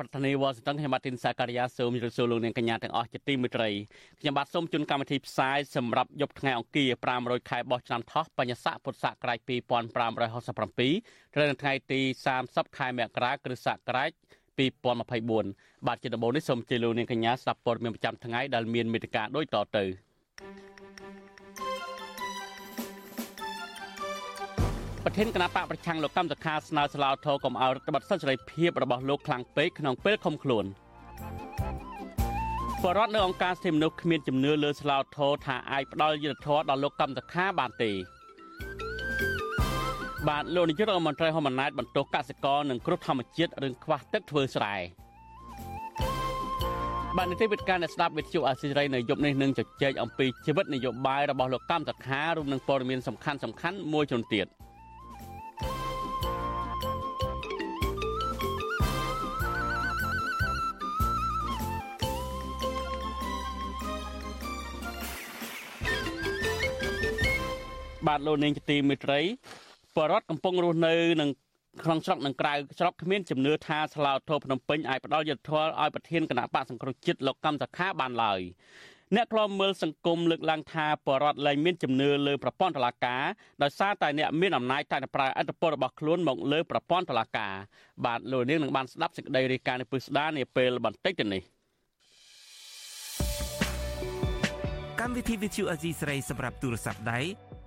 បាទប្រធានាទីវ៉ាស៊ីនតោនខ្ញុំបាទទីនសាការីយ៉ាសូមជម្រាបសួរលោកនាងកញ្ញាទាំងអស់ជាទីមេត្រីខ្ញុំបាទសូមជូនកម្មវិធីផ្សាយសម្រាប់យប់ថ្ងៃអង្គារ500ខែបោះឆ្នាំថោះបញ្ញស័កពុទ្ធសករាជ2567ត្រូវនៅថ្ងៃទី30ខែមករាគ្រិស្តសករាជ2024បាទជាដំបូងនេះសូមជម្រាបលោកនាងកញ្ញាស្ដាប់ព័ត៌មានប្រចាំថ្ងៃដែលមានមេត្តាដូចតទៅ ប្រធានគណៈបកប្រឆាំងលោកកម្មសខាស្នើស្លាវធរកុំឲ្យរដ្ឋបတ်សិទ្ធិសេរីភាពរបស់លោកខ្លាំងពេកក្នុងពេលឃុំខ្លួនបរដ្ឋនៅអង្គការសិទ្ធិមនុស្សគ្មានជំនឿលើស្លាវធរថាអាចផ្ដល់យុត្តិធម៌ដល់លោកកម្មសខាបានទេបាទលោកនាយករដ្ឋមន្ត្រីហ៊ុនម៉ាណែតបន្ទោសកសិករនិងគ្រោះធម្មជាតិរឿងខ្វះទឹកធ្វើស្រែបាទនីតិវិទ្យាអ្នកស្ដាប់វិទ្យុអាស៊ីសេរីនៅយប់នេះនឹងជជែកអំពីជីវិតនយោបាយរបស់លោកកម្មសខារួមនឹងព័ត៌មានសំខាន់សំខាន់មួយចំនួនទៀត។ បាទលោកនាងជាទីមេត្រីបរដ្ឋកំពុងរស់នៅនឹងក្នុងស្រុកនិងក្រៅស្រុកគ្មានជំនឿថាស្លាវធម៌ភ្នំពេញអាចផ្ដល់យុទ្ធធម៌ឲ្យប្រធានគណៈបកសង្គ្រោះជាតិលោកកម្មសខាបានឡើយអ្នកខ្លោមមើលសង្គមលើកឡើងថាបរដ្ឋលែងមានជំនឿលើប្រព័ន្ធតុលាការដោយសារតែអ្នកមានអំណាចតែប្រើអធិបតេយ្យរបស់ខ្លួនមកលើប្រព័ន្ធតុលាការបាទលោកនាងនឹងបានស្ដាប់សេចក្តីរាយការណ៍នេះពឹស្ដានាពេលបន្តិចទៅនេះកម្មវិធី Vithu Azizi ស្រីសម្រាប់ទូរស័ព្ទដៃ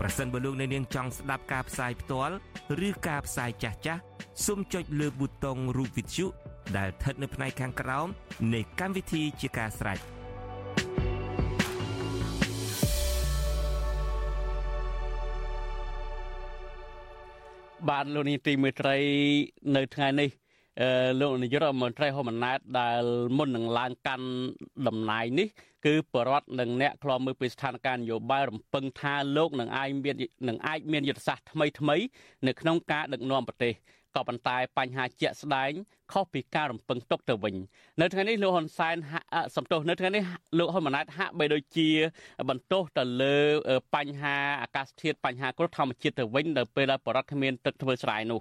ប្រសិនបើលោកអ្នកនាងចង់ស្ដាប់ការផ្សាយផ្ទាល់ឬការផ្សាយចាស់ចាស់សូមចុចលើប៊ូតុងរូបវិទ្យុដែលស្ថិតនៅផ្នែកខាងក្រោមនៃកម្មវិធីជាការស្ដាយបាទលោកនាងទីមេត្រីនៅថ្ងៃនេះលោកនាយករដ្ឋមន្ត្រីហ៊ុនម៉ាណែតដែលមុននឹងឡើងកាន់តំណែងនេះ គឺបរដ្ឋនិងអ្នកខ្លោមមើលពីស្ថានភាពនយោបាយរំពឹងថាលោកនឹងអាចមាននឹងអាចមានយុទ្ធសាស្ត្រថ្មីថ្មីនៅក្នុងការដឹកនាំប្រទេសក៏ប៉ុន្តែបញ្ហាជាក់ស្ដែង ខុសពីការរំពឹងទុកទៅវិញនៅថ្ងៃនេះលោកហ៊ុនសែនសំទោសនៅថ្ងៃនេះលោកហ៊ុនម៉ាណែតហាក់បីដូចជា បន្ទោសទៅលើបញ្ហាអាកាសធាតុបញ្ហាគ្រោះធម្មជាតិទៅវិញនៅពេលដែលបរដ្ឋគ្មានទឹកធ្វើស្រែនោះ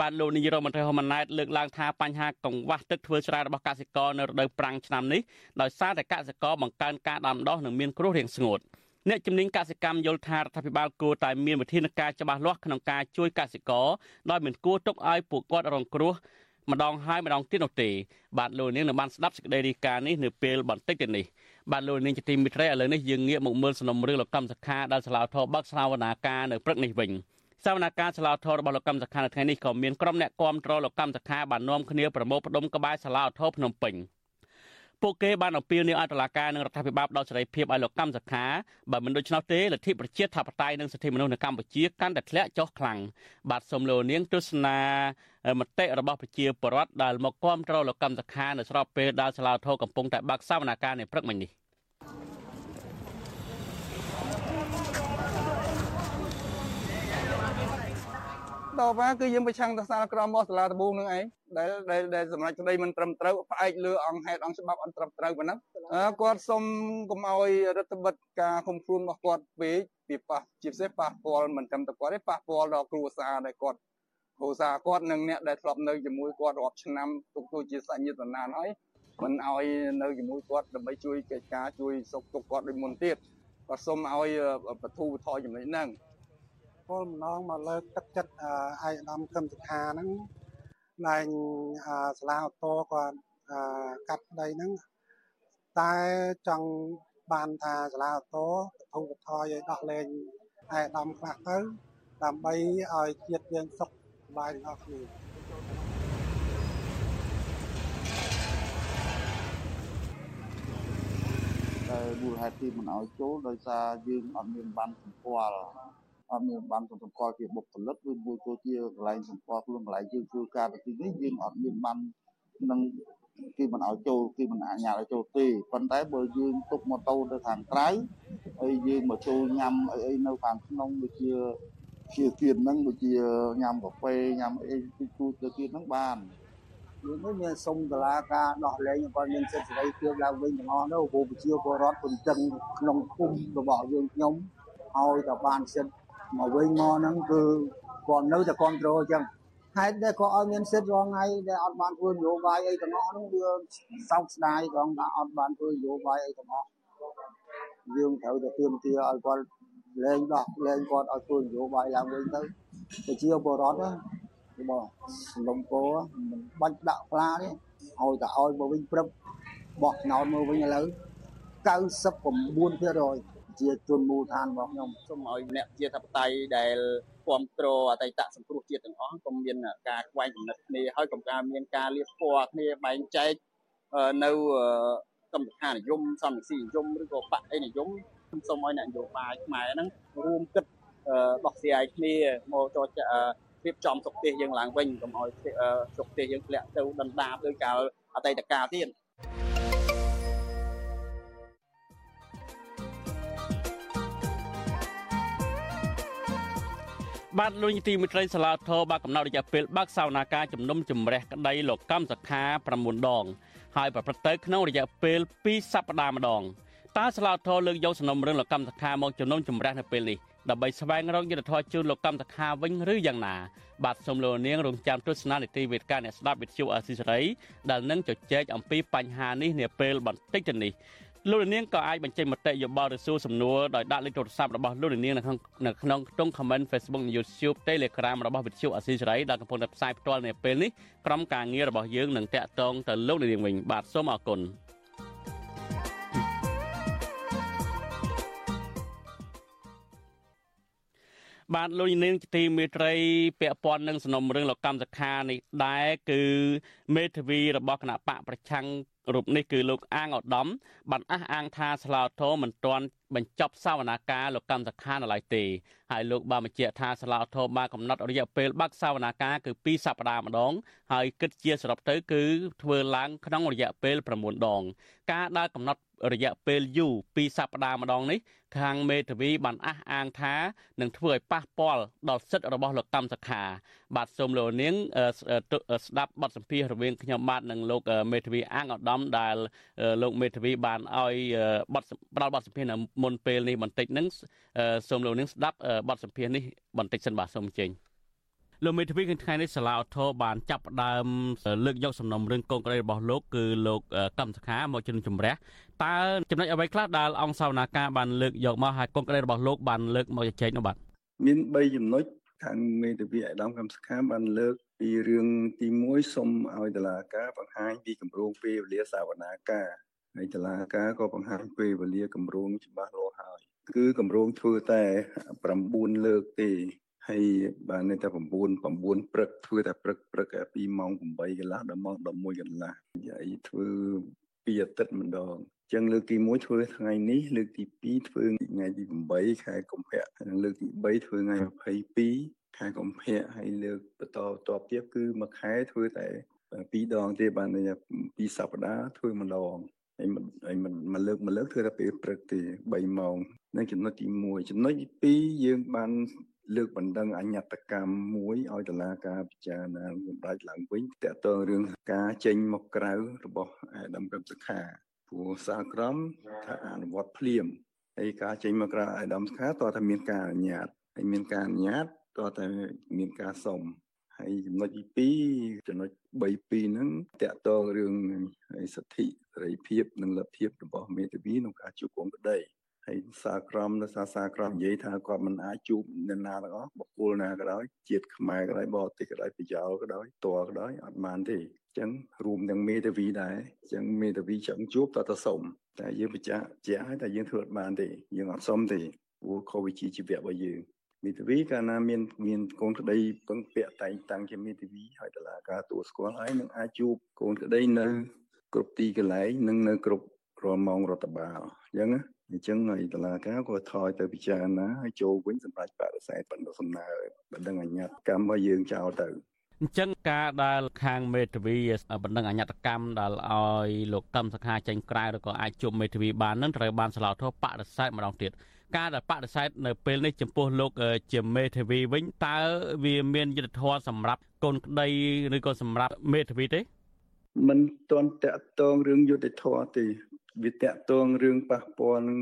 បាទលោកនាយរដ្ឋមន្ត្រីហ៊ុនម៉ាណែតលើកឡើងថាបញ្ហាកង្វះទឹកធ្វើស្រែរបស់កសិករនៅរដូវប្រាំងឆ្នាំនេះដោយសារតែកសិករបង្កើនការដាំដុះនិងមានគ្រោះរាំងស្ងួតអ្នកជំនាញកសិកម្មយល់ថារដ្ឋាភិបាលគួរតែមានវិធានការច្បាស់លាស់ក្នុងការជួយកសិករដោយមិនគួរទុកឲ្យពួកគាត់រងគ្រោះ ម្ដងហើយម្ដងទៀតនោះទេបាទលោកនាងនឹងបានស្ដាប់សេចក្តីរាយការណ៍នេះនៅពេលបន្តិចទៅនេះបាទលោកនាងជាទីមិត្តរីឥឡូវនេះយើងងាកមកមើលសំណុំរឿងលោកកម្មសខាដែលសាឡាវធរបាក់ស្រាវនាការនៅព្រឹកនេះវិញសវនកម្មសាឡាវធររបស់លោកកម្មសខានៅថ្ងៃនេះក៏មានក្រុមអ្នកគាំទ្រលោកកម្មសខាបាននាំគ្នាប្រមូលផ្ដុំក្បែរសាឡាវធរភ្នំពេញ ពួកគេបានអំពាវនាវឲ្យតុលាការនិងរដ្ឋាភិបាលផ្ដល់សេរីភាពឲ្យលោកកម្មសខាបើមិនដូច្នោះទេលទ្ធិប្រជាធិបតេយ្យនិងសិទ្ធិមនុស្សនៅកម្ពុជាកាន់តែធ្លាក់ចុះខ្លាំងបាទសូមលោកនាងទស្សនាមតិរបស់ប្រជាពលរដ្ឋដែលមកគាំទ្រលោកកម្មសខានៅស្របពេលដែលសាលាធរកំពុងតែបើកសវនកម្មនៅព្រឹកមិញនេះ ដល់មកគឺយើងប្រឆាំងទៅសាលក្រមរបស់សាលាដំបូងនឹងឯងដែលដែលសម្រាប់ក្តីមិនត្រឹមត្រូវផ្អែកលើអង្គហេតុអង្គច្បាប់អន្តរត្រូវប៉ុណ្ណឹងគាត់សុំកុំឲ្យរដ្ឋបិទការឃុំខ្លួនរបស់គាត់ពេកពីប៉ះជាពិសេសប៉ះពាល់មិនត្រឹមតែគាត់ទេប៉ះពាល់ដល់គ្រួសារដែលគាត់គ្រួសារគាត់និងអ្នកដែលធ្លាប់នៅជាមួយគាត់រាប់ឆ្នាំទុកទូជាសញ្ញាតណានហើយមិនឲ្យនៅជាមួយគាត់ដើម្បីជួយកិច្ចការជួយសុខទុក្ខគាត់ដូចមុនទៀតគាត់សុំឲ្យបទូបថយចំណុចហ្នឹង គោលម្ដងមកលើកទឹកចិត្តឯកឧត្តមខឹមសុខាហ្នឹងឡើងសាលាឧទ្ធរគាត់កាត់ដីហ្នឹងតែចង់បានថាសាលាតោធុបថយឲ្យដោះលែងឯកឧត្តមខ្លះទៅដើម្បីឲ្យជាតិយើងសុខសប្បាយទាំងអស់គ្នាតែមូលហេតុទីមិនឲ្យចូលដោយសារយើងអត់មានបានសម្គាល់ អត់មានបានសម្គាល់ជាបុគ្គលិកឬមួយក៏ជាកន្លែងសម្គាល់ខ្លួនកន្លែងយើងធ្វើការទៅទីនេះយើងអត់មានបាននឹងគេមិនឲ្យចូលគេមិនអនុញ្ញាតឲ្យចូលទេប៉ុន្តែបើយើងទុកម៉ូតូទៅខាងក្រៅហើយយើងមកចូលញ៉ាំអីអីនៅខាងក្នុងដូចជាជាទៀតហ្នឹងដូចជាញ៉ាំកាហ្វេញ៉ាំអីទីទូទៅទៀតហ្នឹងបានយើងនេះមានសុំតឡាការដោះលែងគាត់មានសិទ្ធិសេរីភាពឡើងវិញទាំងអស់នោះព្រោះប្រជាពលរដ្ឋពលចឹងក្នុងភូមិរបស់យើងខ្ញុំឲ្យតែបានសិទ្ធិ មកវិញមកហ្នឹងគឺគាត់នៅតែគ្រប់គ្រងអញ្ចឹងហេតុដែលគាត់ឲ្យមានសិទ្ធិរងថ្ងៃដែលអត់បានធ្វើនយោបាយអីទាំងអស់ហ្នឹងវាសោកស្ដាយត្រង់ថាអត់បានធ្វើនយោបាយអីទាំងអស់យើងត្រូវតែទាមទារឲ្យគាត់លែងដោះលែងគាត់ឲ្យធ្វើនយោបាយឡើងវិញទៅប្រជាពលរដ្ឋបងសំឡុំពោមិនបាច់ដាក់ផ្លាទេឲ្យតែឲ្យមកវិញព្រឹបបោះឆ្នោតមកវិញឥឡូវ99% ជាជនមូលដ្ឋានរបស់ខ្ញុំសូមឲ្យអ្នកជាធិបតេយ្យដែលគ្រប់គ្រងអតីតសង្គ្រោះជាតិទាំងអស់កុំមានការខ្វែងគំនិតគ្នាហើយកុំការមានការលៀបពណ៌គ្នាបែងចែកនៅកម្មវិធីនិយមសន្តិនិយមឬក៏បកអីនិយមសូមឲ្យអ្នកនយោបាយខ្មែរហ្នឹងរួមគិតដោះស្រាយគ្នាមកចរចារៀបចំសុខទេសយើងឡើងវិញកុំឲ្យសុខទេសយើងធ្លាក់ទៅដណ្ដាបដោយកាលអតីតកាលទៀត បាទលោកនីតិមិត្តរីសាឡាធរបានកំណត់រយៈពេលបើកសវនាការជំនុំជម្រះក្តីលោកកម្មសខា9ដង ហើយប្រព្រឹត្តទៅក្នុងរយៈពេល2សប្តាហ៍ម្ដងតើសាឡាធរលើកយកសំណុំរឿងលោកកម្មសខាមកជំនុំជម្រះនៅពេលនេះដើម្បីស្វែងរកយុទ្ធធរជូនលោកកម្មសខាវិញឬយ៉ាងណាបាទសូមលោកនាងរងចាំទស្សនានីតិវេទការអ្នកស្ដាប់វិទ្យុអស៊ីសេរីដែលនឹងជជែកអំពីបញ្ហានេះនាពេលបន្តិចទៅនេះ លោកនាងក៏អាចបញ្ចេញមតិយោបល់ឬសួរសំណួរដោយដាក់លេខទូរស័ព្ទរបស់លោកនាងនៅក្នុងនៅក្នុងខ្ទង់ comment Facebook និង YouTube Telegram របស់វិទ្យុអស៊ីសេរីដែលកំពុងតែផ្សាយផ្ទាល់នៅពេលនេះក្រុមការងាររបស់យើងនឹងតាក់ទងទៅលោកនាងវិញបាទសូមអរគុណបាទលោកនាងទីមេត្រីពាក់ព័ន្ធនឹងសំណុំរឿងលោកកម្មសខានេះដែរគឺមេធាវីរបស់គណៈបកប្រឆាំង រូបនេះគឺលោកអាងឧត្តមបានអះអាងថាស្លាវធមមិនទាន់បញ្ចប់សវនាការលោកកម្មសខានៅឡើយទេហើយលោកបានបញ្ជាក់ថាស្លាវធមបានកំណត់រយៈពេលបើកសវនាការគឺ2សប្តាហ៍ម្ដងហើយគិតជាសរុបទៅគឺធ្វើឡើងក្នុងរយៈពេល9ដង ការដែលកំណត់ រយៈពេលយូរ2សប្តាហ៍ម្ដងនេះខាងមេធាវីបានអះអាងថានឹងធ្វើឲ្យប៉ះពាល់ដល់សិទ្ធិរបស់លោកកម្មសខា បាទសូមលោកនាងស្ដាប់បទសម្ភាសន៍រវាងខ្ញុំបាទនិងលោកមេធាវីអាងឧត្តមដែលលោកមេធាវីបានឲ្យបទផ្ដល់បទសម្ភាសន៍នៅមុនពេលនេះបន្តិចហ្នឹងសូមលោកនាងស្ដាប់បទសម្ភាសន៍នេះបន្តិចសិនបាទសូមអញ្ជើញ លោកមេធាវីក្នុងថ្ងៃនេះសាឡាអូថូបានចាប់ផ្ដើមលើកយកសំណុំរឿងកូនក្តីរបស់លោកគឺលោកកម្មសខាមកជំនុំជម្រះតើចំណុចអ្វីខ្លះដែលអង្គសាវនាការបានលើកយកមកហើយកូនក្តីរបស់លោកបានលើកមកជជែកនោះបាទមាន3ចំណុចខាងមេធាវីអាដាមកម្មសខាបានលើកពីរឿងទី1សូមឲ្យតឡាការបង្ហាញពីគម្រោងពេលវេលាសាវនាការហើយតឡាការក៏បង្ហាញពេលវេលាគម្រោងច្បាស់លាស់ហើយគឺគម្រោងធ្វើតែ9លើកទេ ហើយបាននៅតែ9 9ព្រឹកធ្វើតែព្រឹកព្រឹកពីម៉ោង8កន្លះដល់ម៉ោង11កន្លះហើយធ្វើពីអាទិត្យម្ដងចឹងលើកទី1ធ្វើថ្ងៃនេះលើកទី2ធ្វើថ្ងៃទី8ខែកុម្ភៈហើយលើកទី3ធ្វើថ្ងៃ22ខែកុម្ភៈហើយលើកបន្តតបទៀតគឺមួយខែធ្វើតែពីរដងទេបានពីសប្តាហ៍ធ្វើម្ដងហើយមិនហើយមិនមកលើកមកលើកធ្វើតែពេលព្រឹកទេ3ម៉ោងនឹងចំណុចទី1ចំណុចទី2យើងបាន លើកបណ្ដឹងអញ្ញត្តកម្មមួយឲ្យតុលាការពិចារណាសម្ដេចឡើងវិញតើតើរឿងការចេញមកក្រៅរបស់អាដាមកឹមសុខាព្រោះសាលក្រមថាអនុវត្តភ្លាមហើយការចេញមកក្រៅអាដាមសុខាតើតែមានការអនុញ្ញាតហើយមានការអនុញ្ញាតតើតែមានការសុំហើយចំណុចទី2ចំណុច3 2ហ្នឹងតកតងរឿងសិទ្ធិសេរីភាពនិងលទ្ធភាពរបស់មេធាវីក្នុងការជួបកងក្តី ហើយសាក្រមដោយសារសាក្រមនិយាយថាគាត់មិនអាចជួបអ្នកណាទាំងអស់បុគ្គលណាក៏ដោយជាតិខ្មែរក៏ដោយបរទេសក៏ដោយប្រយោលក៏ដោយតរក៏ដោយអត់បានទេចឹងរួមទាំងមេធាវីដែរចឹងមេធាវីចង់ជួបតើតសុំតែយើងបញ្ជាក់ជាក់ឲ្យតែយើងធ្វើអត់បានទេយើងអត់សុំទេព្រោះខុសវិជ្ជាជីវៈរបស់យើងមេធាវីកាលណាមានមានកូនក្តីពឹងពាក់តែងតាំងជាមេធាវីហើយតឡាការទួលស្គាល់ហើយនឹងអាចជួបកូនក្តីនៅគ្រប់ទីកន្លែងនិងនៅគ្រប់រាល់ម៉ោងរដ្ឋបាលអញ្ចឹងណា អញ្ចឹងហើយតឡាការក៏ថយទៅពិចារណាហើយចូលវិញសម្រាប់បដិសេធបណ្ដោះសំណើបណ្ដឹងអញ្ញត្តកម្មរបស់យើងចោលទៅអញ្ចឹងការដែលខាងមេធាវីបណ្ដឹងអញ្ញត្តកម្មដែលឲ្យលោកកឹមសខាចេញក្រៅឬក៏អាចជួបមេធាវីបាននឹងត្រូវបានស្លោធោបដិសេធម្ដងទៀតការដែលបដិសេធនៅពេលនេះចំពោះលោកជាមេធាវីវិញតើវាមានយុទ្ធធម៌សម្រាប់កូនក្តីឬក៏សម្រាប់មេធាវីទេមិនទាន់តាក់ទងរឿងយុទ្ធធម៌ទេ វាតាក់ទងរឿងប៉ះពាល់នឹង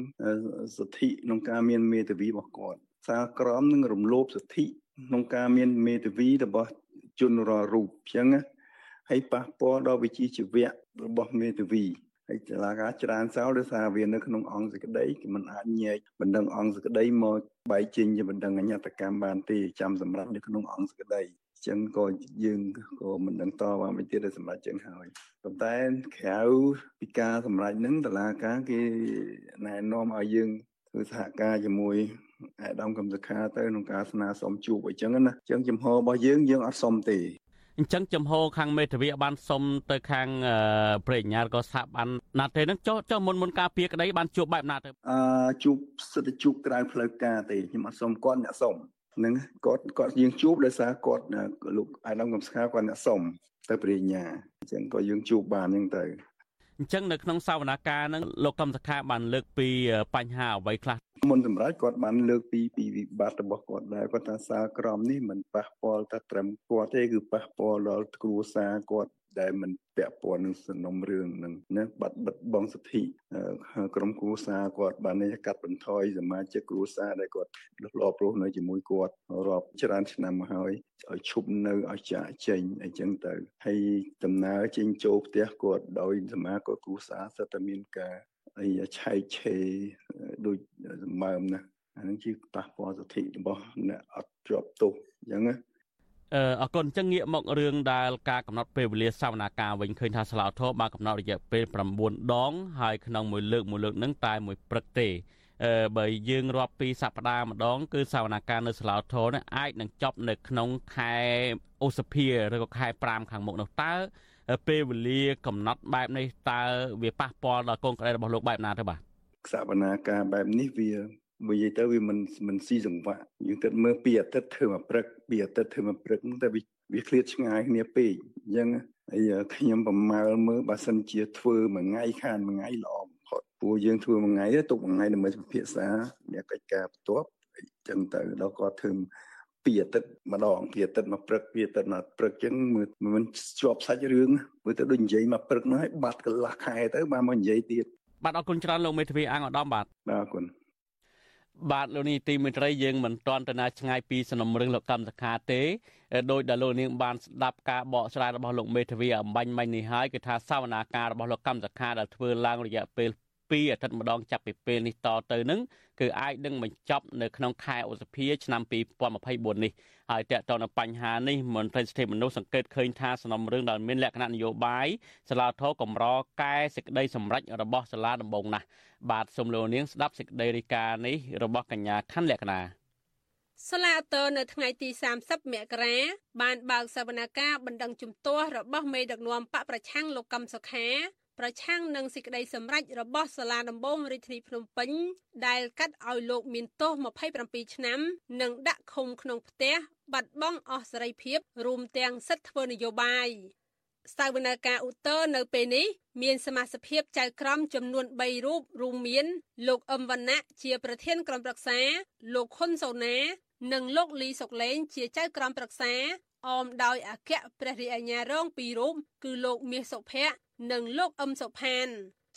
សិទ្ធិក្នុងការមានមេធាវីរបស់គាត់សារក្រមនឹងរំលោភសិទ្ធិក្នុងការមានមេធាវីរបស់ជនរាល់រូបអញ្ចឹងហើយប៉ះពាល់ដល់វិជ្ជាជីវៈរបស់មេធាវីហើយចលាការច្រើនសោដោយសារវានៅក្នុងអង្គសេចក្តីគឺมันអាចញែកបណ្ដឹងអង្គសេចក្តីមកបែកចេញជាបណ្ដឹងអញ្ញត្តកម្មបានទេចាំសម្រាប់នៅក្នុងអង្គសេចក្តី ចឹងក៏យើងក៏មិនដឹងតបានមិនទៀតសម្រាប់ចឹងហើយប៉ុន្តែក្រៅពីការសម្រេចនឹងតឡាការគេណែនាំឲ្យយើងធ្វើសហការជាមួយអាដាមកំសខាទៅក្នុងការស្នើសុំជួបអញ្ចឹងណាអញ្ចឹងចំហរបស់យើងយើងអត់សុំទេអញ្ចឹងចំហខាងមេធាវីបានសុំទៅខាងប្រញ្ញាក៏ស្ថាប័នណាទេនឹងចុះចុះមុនមុនការពៀក្តីបានជួបបែបណាទៅអឺជួបសិទ្ធិជួបក្រៅផ្លូវការទេខ្ញុំអត់សុំគាត់អ្នកសុំ នឹងគាត់គាត់យើងជួបដោយសារគាត់លោកអាយឡំកំស្ខាគាត់អ្នកសុំទៅប្រញ្ញាអញ្ចឹងក៏យើងជួបបានអញ្ចឹងទៅអញ្ចឹងនៅក្នុងសវនកម្មហ្នឹងលោកកំសខាបានលើកពីបញ្ហាអ្វីខ្លះមុនសម្រាប់គាត់បានលើកពីពីវិបត្តិរបស់គាត់ដែរគាត់ថាសារក្រមនេះមិនប៉ះពាល់តែត្រឹមគាត់ទេគឺប៉ះពាល់ដល់គ្រួសារគាត់ ដែលមិនពាក់ព័ន្ធនឹងសំណុំរឿងនឹងណាបាត់បិទបងសិទ្ធិក្រុមគ្រួសារគាត់បានកាត់បន្ថយសមាជិកគ្រួសារដែលគាត់លប់រស់នៅជាមួយគាត់រាប់ច្រើនឆ្នាំមកហើយឲ្យឈប់នៅឲ្យចាក់ចេញអីចឹងទៅហើយដំណើរចេញចូលផ្ទះគាត់ដោយសមាគមគ្រួសារសិតតែមានការអីឆែកឆេរដូចសម្បើមណាអានឹងជាប៉ះពាល់សិទ្ធិរបស់អ្នកអត់ជាប់ទោសអញ្ចឹងណា អឺអរគុណចឹងងាកមករឿងដែលការកំណត់ពេលវេលាសវនាការវិញឃើញថាស្លាវធម៌បានកំណត់រយៈពេល9ដងហើយក្នុងមួយលើកមួយលើកនឹងតែមួយព្រឹកទេអឺបើយើងរាប់ពីសប្តាហ៍ម្ដង គឺសវនាការនៅស្លាវធម៌នេះអាចនឹងចប់នៅក្នុងខែឧសភាឬក៏ខែ5ខាងមុខនោះតើពេលវេលាកំណត់បែបនេះតើវាប៉ះពាល់ដល់កូនក្តីរបស់លោកបែបណាទៅបាទសវនាការបែបនេះវា បើនិយាយទៅវាមិនមិនស៊ីសង្វាក់យើងគិតមើលពីអាទិត្យធ្វើមកព្រឹកពីអាទិត្យធ្វើមកព្រឹកតែវាវាឃ្លាតឆ្ងាយគ្នាពេកអញ្ចឹងហើយខ្ញុំប្រមាលមើលបើសិនជាធ្វើមួយថ្ងៃខានមួយថ្ងៃល្អបំផុតព្រោះយើងធ្វើមួយថ្ងៃទុកមួយថ្ងៃដើម្បីពិភាក្សាអ្នកកិច្ចការបន្ទាប់អញ្ចឹងទៅដល់គាត់ធ្វើពីអាទិត្យម្ដងពីអាទិត្យមកព្រឹកពីអាទិត្យមកព្រឹកអញ្ចឹងមើលមិនជាប់សាច់រឿងមើលទៅដូចនិយាយមកព្រឹកនោះឲ្យបាត់កន្លះខែទៅបានមកនិយាយទៀតបាទអរគុណច្រើនលោកមេធាវីអង្គឧត្តមបាទអរគុណ បាទលោកនេះទីមេត្រីយើងមិនទាន់ទៅណាឆ្ងាយពីសំណុំរឿងលោកកម្មសខាទេដោយដែលលោកនាងបានស្ដាប់ការបកស្រាយរបស់លោកមេធាវីអំបញ្ញមិញនេះហើយគឺថាសវនាការរបស់លោកកម្មសខាដែលធ្វើឡើងរយៈពេល2អាទិត្យម្ដងចាប់ពីពេលនេះតទៅនឹង គឺអាចនឹងបញ្ចប់នៅក្នុងខែឧសភាឆ្នាំ2024នេះហើយតើតើនៅបញ្ហានេះមន្ត្រីសិទ្ធិមនុស្សសង្កេតឃើញថាសំណុំរឿងដែលមានលក្ខណៈនយោបាយសាលាធរកម្រកែសេចក្តីសម្រេចរបស់សាលាដំបងណាស់បាទសូមលោកនាងស្ដាប់សេចក្តីរាយការណ៍នេះរបស់កញ្ញាខណ្ឌលក្ខណាសាលាតើនៅថ្ងៃទី30មករាបានបើកសវនកម្មបណ្ដឹងជំទាស់របស់មេដឹកនាំបកប្រឆាំងលោកកឹមសុខា ប្រឆាំងនឹងសេចក្តីសម្រេចរបស់សាលាដំបងរាជធានីភ្នំពេញដែលកាត់ឲ្យលោកមានទោស27ឆ្នាំ និងដាក់ឃុំក្នុងផ្ទះបាត់បង់អស់សេរីភាពរួមទាំងសិទ្ធិធ្វើនយោបាយសវនកម្មឧត្តរនៅពេលនេះមានសមាជិកចៅក្រមចំនួន3រូបរួមមាន លោកអឹមវណ្ណៈជាប្រធានក្រុមប្រឹក្សា លោកហ៊ុនសូណា និងលោកលីសុកលេង ជាចៅក្រមប្រឹក្សាអមដោយអគ្គព្រះរាជអាជ្ញារងពីររូបគឺលោកមាសសុភ័ក្រ និងលោកអឹមសុផាន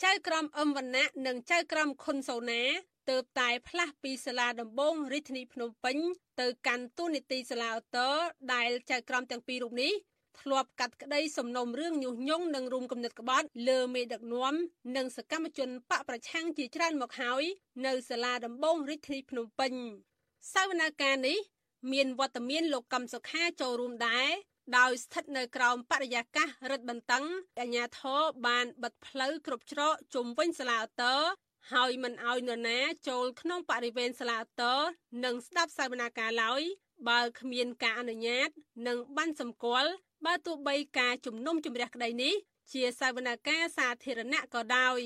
ចៅក្រមអឹមវណ្ណៈនិងចៅក្រមខុនសូណាទើបតែផ្លាស់ពីសាលាដំបងរាជធានីភ្នំពេញទៅកាន់ទូនីតិសាលាឧត្តរដែលចៅក្រមទាំងពីររូបនេះធ្លាប់កាត់ក្តីសំណុំរឿងញុះញង់និងរុំគំនិតក្បត់លើមេដឹកនាំនិងសកម្មជនបកប្រឆាំងជាច្រើនមកហើយនៅសាលាដំបងរាជធានីភ្នំពេញសវនកម្មនេះមានវត្តមានលោកកឹមសុខាចូលរួមដែរ ដោយស្ថិតនៅក្រោមបរិយាកាសរឹតបន្តឹងអាជ្ញាធរបានបិទផ្លូវគ្រប់ច្រកជុំវិញសាលាឧទ្ធរហើយមិនអោយនរណាចូលក្នុងបរិវេណសាលាឧទ្ធរនិងស្ដាប់សវនាការឡើយបើគ្មានការអនុញ្ញាត និងបានសម្គាល់បើទោះបីការជំនុំជម្រះក្តីនេះ ជាសវនាការសាធារណៈក៏ដោយ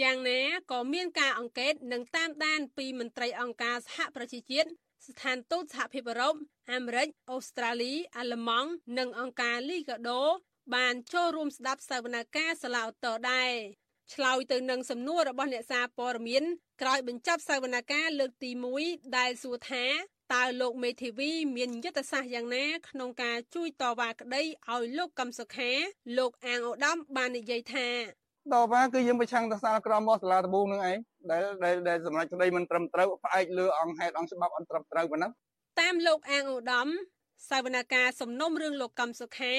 យ៉ាងណាក៏មានការអង្កេតនិងតាមដានពីមន្ត្រីអង្គការសហប្រជាជាតិស្ថានទូតសហភាពអឺរ៉ុប អាមេរិកអូស្ត្រាលីអាល្លឺម៉ង់និងអង្គការលីកាដូបានចូលរួមស្ដាប់សវនកម្មសាឡាអូតដែរឆ្លើយទៅនឹងសំណួររបស់អ្នកសារព័ត៌មានក្រោយបញ្ចប់សវនកម្មលើកទី1ដែលសួរថាតើលោកមេធាវីមានយុទ្ធសាស្ត្រយ៉ាងណាក្នុងការជួយតវ៉ាក្តីឲ្យលោកកឹមសុខា លោកអាងអូដាមបាននិយាយថាតវ៉ាគឺយើងប្រឆាំងទៅសាលក្រមរបស់សាលាដំបងនឹងឯងដែលដែលសម្រាប់ក្តីមិនត្រឹមត្រូវផ្អែកលើអង្គហេតុអង្គច្បាប់អន្តរត្រូវប៉ុណ្ណឹង តាមលោកអាងឧត្តមសវនកម្មសំណុំរឿងលោកកំសុខា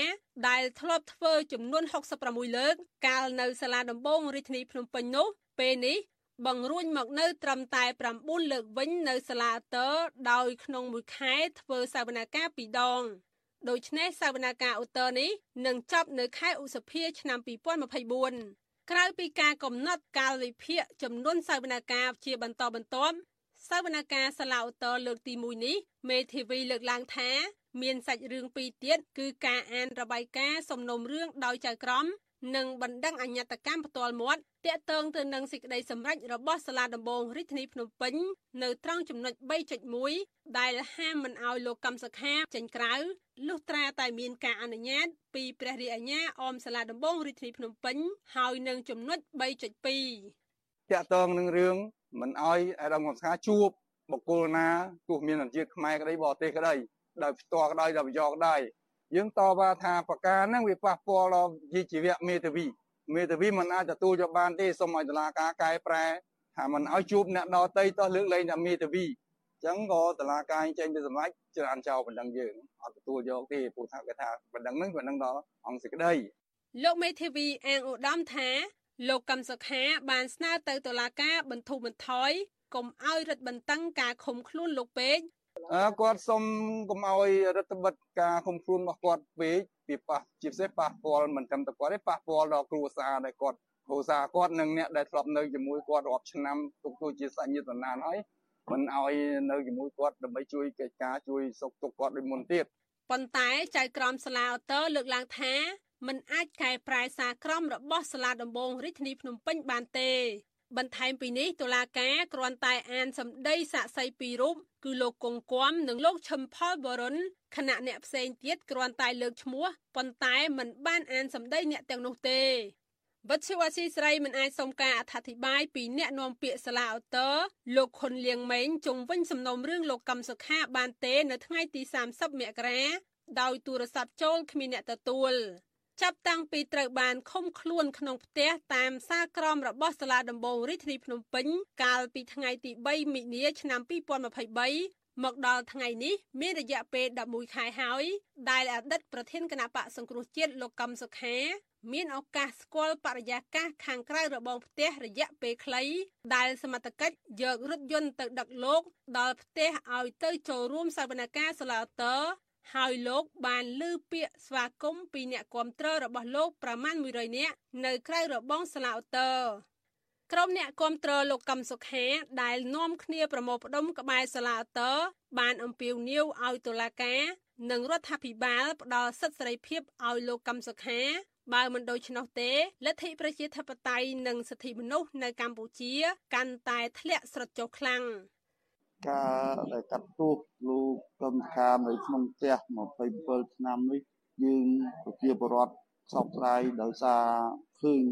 ដែលធ្លាប់ធ្វើចំនួន66លើក កាលនៅសាលាដំបងរាជធានីភ្នំពេញនោះ ពេលនេះបង្រួញមកនៅត្រឹមតែ9លើកវិញនៅសាលាតើដោយក្នុងមួយខែធ្វើសវនកម្មពីរដងដូច្នេះសវនកម្មឧត្តរនេះនឹងចប់នៅខែឧសភាឆ្នាំ2024ក្រៅពីការកំណត់កាលវិភាគចំនួនសវនកម្មជាបន្តបន្ទាប់ សវនកម្មសាឡាឧត្តរលើកទី1នេះមេធាវីលើកឡើងថាមានសាច់រឿងពីរទៀតគឺការអានរបាយការណ៍សំណុំរឿងដោយចៅក្រមនិងបណ្ដឹងអញ្ញត្តកម្មផ្ទាល់មាត់តាក់ទងទៅនឹងសេចក្តីសម្រេចរបស់សាលាដំបងរាជធានីភ្នំពេញនៅត្រង់ចំណុច3.1ដែលហាមមិនអោយលោកកម្មសខាចេញក្រៅលុះត្រាតែមានការអនុញ្ញាតពីព្រះរាជអាជ្ញាអមសាលាដំបងរាជធានីភ្នំពេញហើយនឹងចំណុច3.2 តាក់ទងនឹងរឿងមិនអោយអាដាមកម្មសខាជួបបុគ្គលណាទោះមានជាតិខ្មែរក្តីបរទេសក្តីដោយផ្ទាល់ក្តីដោយប្រយោគក្តីយើងតបថាប្រការហ្នឹងវាប៉ះពាល់ដល់ជីជីវៈមេធាវីមេធាវីមិនអាចទទួលយកបានទេសូមឲ្យតុលាការកែប្រែថាមិនឲ្យជួបអ្នកដតីតោះលើកលែងតែមេធាវីអញ្ចឹងក៏តុលាការចេញទៅសម្រេចច្រើនចោលបណ្ដឹងយើងអត់ទទួលយកទេព្រោះថាគេថាបណ្ដឹងហ្នឹងបណ្ដឹងដល់អង្គសេចក្តីលោកមេធាវីអាងឧត្តមថា លោកកឹមសុខាបានស្នើទៅតុលាការបន្ធូរបន្ថយកុំឲ្យរដ្ឋបន្តឹងការឃុំខ្លួនលោកពេកគាត់សុំកុំឲ្យរដ្ឋបិទការឃុំខ្លួនរបស់គាត់ពេកពីប៉ះជាពិសេសប៉ះពាល់មិនត្រឹមតែគាត់ទេប៉ះពាល់ដល់គ្រួសារដែលគាត់គ្រួសារគាត់និងអ្នកដែលធ្លាប់នៅជាមួយគាត់រាប់ឆ្នាំទុកទូជាសាច់ញាតិបណ្ដានហើយមិនឲ្យនៅជាមួយគាត់ដើម្បីជួយកិច្ចការជួយសុខទុក្ខគាត់ដូចមុនទៀតប៉ុន្តែចៅក្រមសាលាអូតូលើកឡើងថា มันអាចកែប្រែសារក្រមរបស់សាលាដំបងរាជធានីភ្នំពេញបានទេ បន្ថែមពីនេះតុលាការគ្រាន់តែអានសម្ដីសាក្សីពីររូបគឺលោកគង្គគំនិងលោកឈឹមផលបរុនខណៈអ្នកផ្សេងទៀតគ្រាន់តែលើកឈ្មោះប៉ុន្តែមិនបានអានសម្ដីអ្នកទាំងនោះទេវត្តជាស៊ីស្រីមិនអាចសុំការអធិប្បាយពីអ្នកនាំពាក្យសាលាអូតូលោកខុនលៀងម៉េងជុំវិញសំណុំរឿងលោកកឹមសុខាបានទេ នៅថ្ងៃទី30មករាដោយទូរស័ព្ទចូលគ្មានអ្នកទទួល ចាប់តាំងពីត្រូវបានឃុំខ្លួនក្នុងផ្ទះតាមសារក្រមរបស់សាលាដំបងរាជធានីភ្នំពេញ កាលពីថ្ងៃទី3មិនិនាឆ្នាំ2023មកដល់ថ្ងៃនេះមានរយៈពេល11ខែហើយដែលអតីតប្រធានគណៈបកសង្គ្រោះជាតិលោកកំសុខាមានឱកាសស្គាល់បរិយាកាសខាងក្រៅរបងផ្ទះរយៈពេលខ្លី ដែលសមត្ថកិច្ចយករថយន្តទៅដឹកលោក ដល់ផ្ទះឲ្យទៅចូលរួមសវនកម្មសាឡាតើ ហើយលោកបានលើ ពាក្យស្វាគមន៍ពីអ្នកគាំទ្ររបស់លោកប្រមាណ100នាក់នៅក្រៅរបងស្លាវតើក្រុមអ្នកគាំទ្រលោកកឹមសុខាដែលនាំគ្នាប្រមូលផ្ដុំក្បែរសាលាតើបានអំពាវនាវឲ្យតុលាការនិងរដ្ឋាភិបាលផ្ដល់សិទ្ធិសេរីភាពឲ្យលោកកឹមសុខា បើមិនដូច្នោះទេលទ្ធិប្រជាធិបតេយ្យនិងសិទ្ធិមនុស្សនៅកម្ពុជា កាន់តែធ្លាក់ស្រុតចុះខ្លាំង ការដែលកាត់ទោសលោកកម្មការនៅក្នុងផ្ទះ27ឆ្នាំនេះយើងប្រជាពលរដ្ឋសោកស្ដាយដោយសារឃើញ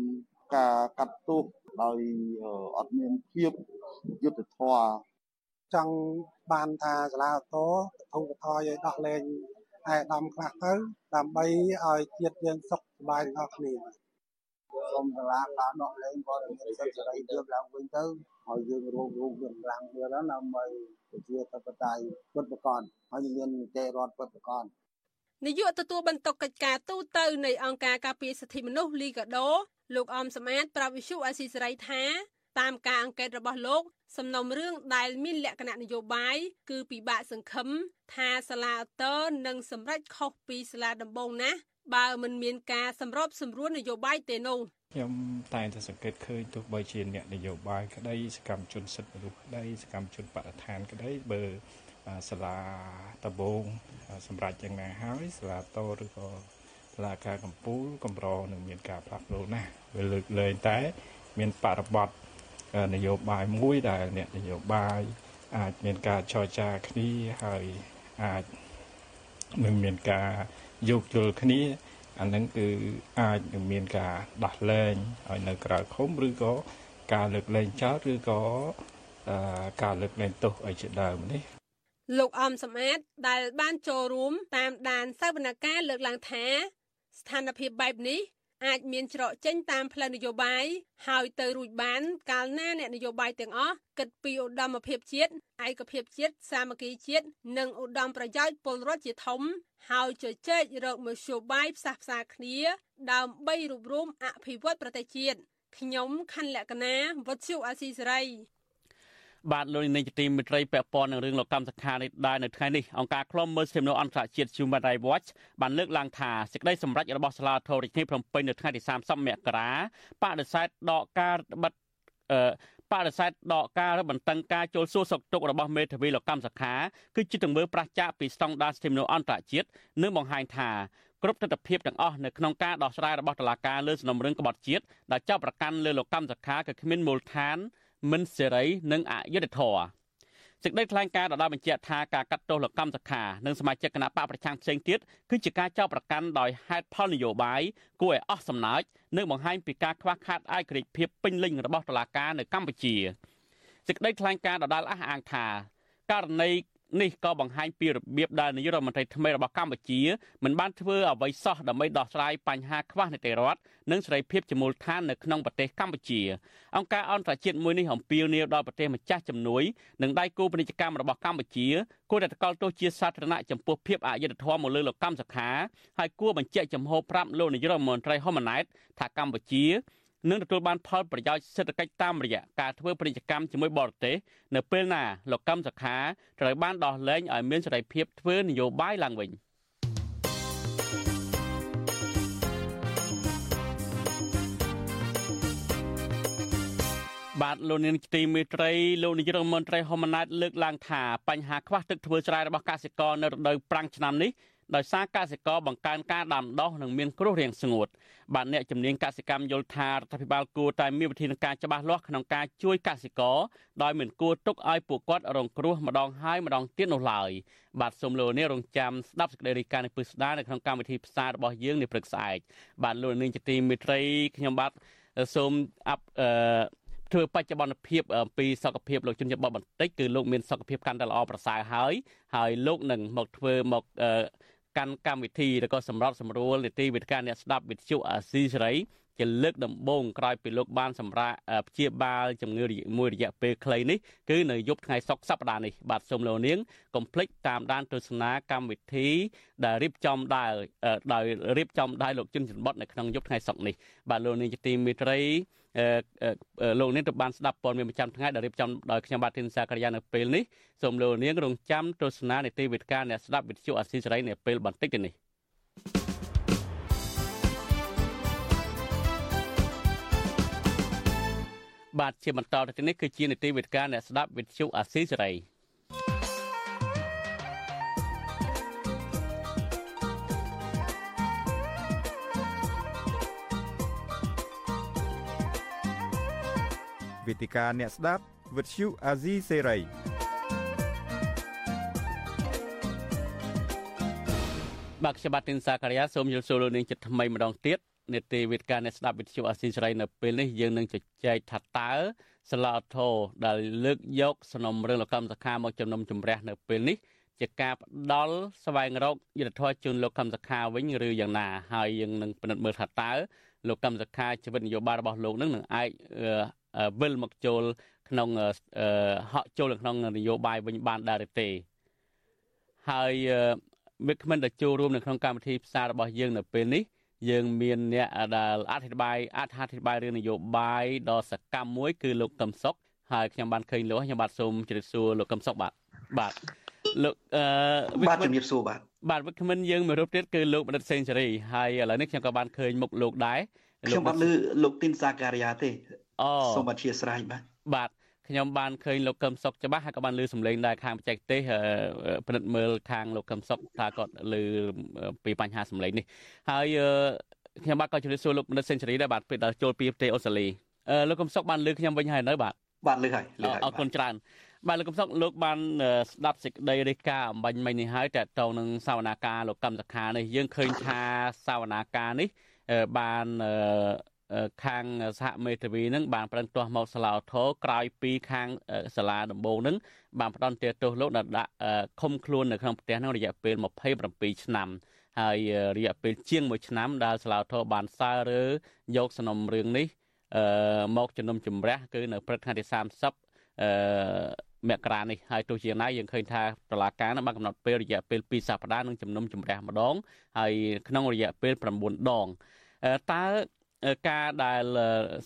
ការកាត់ទោសដោយអត់មានភាពយុត្តិធម៌ចង់បានថាសាលាតោឧបត្ថម្ភឲ្យដោះលែងឯកឧត្តមខ្លះទៅដើម្បីឲ្យជាតិយើងសុខសប្បាយទាំងអស់គ្នា សូមសាលាការដោះលែងគាត់មានសិទ្ធិសេរីភាពឡើងវិញទៅហើយយើងរួមរួមកម្លាំងគ្នាដើម្បីប្រជាធិបតេយ្យពិតប្រាកដហើយមាននីតិរដ្ឋពិតប្រាកដនាយកទទួលបន្ទុកកិច្ចការទូតនៃអង្គការការពារសិទ្ធិមនុស្សលីកាដូលោកអមសមាតប្រាប់វិសុអាស៊ីសេរីថាតាមការអង្កេតរបស់លោក សំណុំរឿងដែលមានលក្ខណៈនយោបាយគឺពិបាកសង្ឃឹមថាសាលាអតើនឹងសម្រេចខុសពីសាលាដំបងណាស់ បើមិនមានការសម្របសម្រួលនយោបាយទេនោះខ្ញុំតែងតែសង្កេតឃើញទោះបីជាអ្នកនយោបាយក្តីសកម្មជនសិទ្ធិមនុស្សក្តីសកម្មជនបរិស្ថានក្តីបើសាលាដំបងសម្រាប់យ៉ាងណាហើយសាលាតឬក៏សាលាការកម្ពុជាកម្រនឹងមានការផ្លាស់ប្ដូរណាស់វាលើកលែងតែ មានបរិបទនយោបាយមួយដែលអ្នកនយោបាយអាចមានការចរចាគ្នាហើយអាចនឹងមានការ យោគយល់គ្នាអានឹងគឺអាចនឹងមានការដោះលែងឲ្យនៅក្រៅឃុំឬក៏ការលើកលែងចោលឬក៏ការលើកលែងទោសឲ្យជាដើមនេះលោកអំសំអាតដែលបានចូលរួមតាមដានសវនកម្មលើកឡើងថាស្ថានភាពបែបនេះ អាចមានច្រកចេញតាមផ្លូវនយោបាយហើយទៅរួចបាន កាលណាអ្នកនយោបាយទាំងអស់គិតពីឧត្តមភាពជាតិឯកភាពជាតិសាមគ្គីជាតិនិងឧត្តមប្រយោជន៍ពលរដ្ឋជាធំ ហើយជជែករកមធ្យោបាយផ្សះផ្សាគ្នា ដើម្បីរួបរวมអភិវឌ្ឍប្រទេសជាតិខ្ញុំខណ្ឌលក្ខណាវុទ្ធុអាស៊ីសេរី បាទលោកនាយកទីមេត្រីពាក់ព័ន្ធនឹងរឿងលោកកម្មសខានេះដែរនៅថ្ងៃនេះអង្គការឃ្លាំមើលសិទ្ធិមនុស្សអន្តរជាតិ Human Rights Watch បានលើកឡើងថាសេចក្តីសម្រេចរបស់សាលាធររាជធានីភ្នំពេញនៅថ្ងៃទី30មករាបដិសេធដកការបិទអឺបដិសេធដកការរបន្តឹងការចូលសួរសុខទុក្ខរបស់មេធាវីលោកកម្មសខាគឺជាទង្វើប្រឆាចពីស្តង់ដារសិទ្ធិមនុស្សអន្តរជាតិនិងបង្ហាញថាគ្រប់ទស្សនវិជ្ជាទាំងអស់នៅក្នុងការដោះស្រាយរបស់តុលាការលើសំណុំរឿងក្បត់ជាតិដែលចាប់ប្រកាន់លើលោកកម្មសខាគឺគ្មានមូលដ្ឋាន មិនសេរីនិងអយុត្តិធម៌សេចក្តីថ្លែងការណ៍ដដែលបញ្ជាក់ថាការកាត់ទោសលោកកម្មសខានិងសមាជិកគណៈបកប្រឆាំងផ្សេងទៀតគឺជាការចោទប្រកាន់ដោយហេតុផលនយោបាយគួរឲ្យអស់សំណើចនិងបង្ហាញពីការខ្វះខាតឯករាជ្យភាពពេញលេញរបស់តុលាការនៅកម្ពុជាសេចក្តីថ្លែងការណ៍ដដែលអះអាងថាករណី នេះក៏បង្ហាញពីរបៀបដែលនាយករដ្ឋមន្ត្រីថ្មីរបស់កម្ពុជាមិនបានធ្វើអ្វីសោះដើម្បីដោះស្រាយបញ្ហាខ្វះនីតិរដ្ឋនិងសេរីភាពជាមូលដ្ឋាននៅក្នុងប្រទេសកម្ពុជាអង្គការអន្តរជាតិមួយនេះអំពាវនាវដល់ប្រទេសម្ចាស់ជំនួយនិងដៃគូពាណិជ្ជកម្មរបស់កម្ពុជាគួរតែតកល់ទោសជាសាធារណៈចំពោះភាពអយុត្តិធម៌មកលើលោកកម្មសខាហើយគួរបញ្ជាក់ចំហប្រាប់លោកនាយករដ្ឋមន្ត្រីហ៊ុនម៉ាណែតថាកម្ពុជា នឹងទទួលបានផលប្រយោជន៍សេដ្ឋកិច្ចតាមរយៈការធ្វើពាណិជ្ជកម្មជាមួយបរទេសនៅពេលណាលោកកម្មសខាត្រូវបានដោះលែងឲ្យមានសេរីភាពធ្វើនយោបាយឡើងវិញ។បាទលោកនាងទីមេត្រីលោកនាយរដ្ឋមន្ត្រីហ៊ុនម៉ាណែតលើកឡើងថាបញ្ហាខ្វះទឹកធ្វើស្រែរបស់កសិករនៅរដូវប្រាំងឆ្នាំនេះ ដោយសារកសិករបង្កើនការដាំដុះនិងមានគ្រោះរាំងស្ងួតបាទអ្នកជំនាញកសិកម្មយល់ថារដ្ឋាភិបាលគួរតែមានវិធានការច្បាស់លាស់ក្នុងការជួយកសិករដោយមិនគួរទុកឲ្យពួកគាត់រងគ្រោះម្ដងហើយម្ដងទៀតនោះឡើយបាទសូមលោកនាងរងចាំស្ដាប់សេចក្តីរាយការណ៍នេះពឹស្ដារនៅក្នុងកម្មវិធីផ្សាយរបស់យើងនាព្រឹកស្អែកបាទលោកនាងជាទីមេត្រីខ្ញុំបាទសូមអាប់អឺធ្វើបច្ចុប្បន្នភាពអំពីសុខភាពលោកជនជាតិបបបន្តិចគឺលោកមានសុខភាពកាន់តែល្អប្រសើរហើយហើយលោកនឹងមកធ្វើមក កាន់កម្មវិធីឬក៏សម្រាប់សម្រួលនីតិវិទ្យាអ្នកស្ដាប់វិទ្យុអាស៊ីសេរីជាលើកដំបូងក្រោយពីលោកបានសម្រាប់ព្យាបាលជំងឺមួយរយៈពេលខ្លីនេះគឺនៅយប់ថ្ងៃសុក្រសប្តាហ៍នេះបាទសូមលោកនាងកុំភ្លេចតាមដានទស្សនាកម្មវិធីដែលរៀបចំដោយដោយរៀបចំដោយលោកជុនច័ន្ទបុតនៅក្នុងយប់ថ្ងៃសុក្រនេះបាទលោកនាងជាទីមេត្រី លោកនាងទៅបានស្ដាប់ព័ត៌មានប្រចាំថ្ងៃដែលរៀបចំដោយខ្ញុំបាទធីនសាករិយានៅពេលនេះសូមលោកនាងរងចាំទស្សនានីតិវិទ្យាអ្នកស្ដាប់វិទ្យុអស៊ីសេរីនៅពេលបន្តិចទៅនេះបាទជាបន្តទៅនេះគឺជានីតិវិទ្យាអ្នកស្ដាប់វិទ្យុអាស៊ីសេរី វេទិកាអ្នកស្ដាប់វិទ្យុអាស៊ីសេរីបាទខ្ញុំបាទទីនសាការីយ៉ាសូមយល់សួរលោកនាងចិត្តថ្មីម្ដងទៀតនេតិវេទិកាអ្នកស្ដាប់វិទ្យុអាស៊ីសេរីនៅពេលនេះយើងនឹងជជែកថាតើសាឡាធរដែលលើកយកសំណុំរឿងលកម្មសខាមកជំនុំជម្រះនៅពេលនេះជាការផ្ដាល់ស្វែងរកយុទ្ធធរជូនលោកកម្មសខាវិញឬយ៉ាងណាហើយយើងនឹងពិនិត្យមើលថាតើលោកកម្មសខាជីវិតនយោបាយរបស់លោកនឹងនឹងអាច វិលមកចូលក្នុងហក់ចូលក្នុងនយោបាយវិញបានដែរទេហើយវាគ្មិនដែលចូលរួមនៅក្នុងកម្មវិធីផ្សាយរបស់យើងនៅពេលនេះយើងមានអ្នកដែលអធិប្បាយអត្ថាធិប្បាយរឿងនយោបាយដ៏សកម្មមួយ គឺលោកកឹមសុខហើយខ្ញុំបានឃើញលោកខ្ញុំបាទសូមជម្រាបសួរលោកកឹមសុខបាទបាទលោកអឺបាទជំរាបសួរបាទបាទវិក្កាមិនយើងមួយរូបទៀតគឺលោកបណ្ឌិតសេងសេរីហើយឥឡូវនេះខ្ញុំក៏បានឃើញមុខលោកដែរខ្ញុំបានលើលោកទីនសាការីយ៉ាទេ អូសូមអធិស្ឋានបាទបាទខ្ញុំបានឃើញលោកកឹមសុខច្បាស់ហើយក៏បានលើសំឡេងដែរខាងបច្ចេកទេសពិនិត្យមើលខាងលោកកឹមសុខថាគាត់លើពីបញ្ហាសំឡេងនេះហើយខ្ញុំបាទក៏ជម្រាបសួរលោកបណ្ឌិតសេនស៊ូរីដែរបាទពេលដល់ចូលពីប្រទេសអូស្ត្រាលីលោកកឹមសុខបានលើខ្ញុំវិញហើយនៅបាទបាទលើហើយលើហើយអរគុណច្រើនបាទលោកកំសុកលោកបានស្ដាប់សេចក្តីរាយការណ៍អំបញ្ញមិញនេះហើយតើតទៅនឹងសវនាការលោកកម្មសខានេះយើងឃើញថាសវនាការនេះបាន ខាងសហមេធាវីនឹងបានប្រឹងទាស់មកសាឡាធរក្រោយពីខាងសាលាដំបូងនឹងបានផ្ដន់ទោសលោកដាក់ឃុំខ្លួននៅក្នុងផ្ទះនឹងរយៈពេល27ឆ្នាំហើយរយៈពេលជាង1ឆ្នាំដែលសាឡាធរបានសើរើយកសំណុំរឿងនេះមកជំនុំជម្រះគឺនៅព្រឹកថ្ងៃទី30អឺមករានេះហើយទោះជាណាយើងឃើញថាតឡាការនឹងបានកំណត់ពេលរយៈពេល2សប្តាហ៍នឹងជំនុំជម្រះម្ដងហើយក្នុងរយៈពេល9ដងតើ ការដែល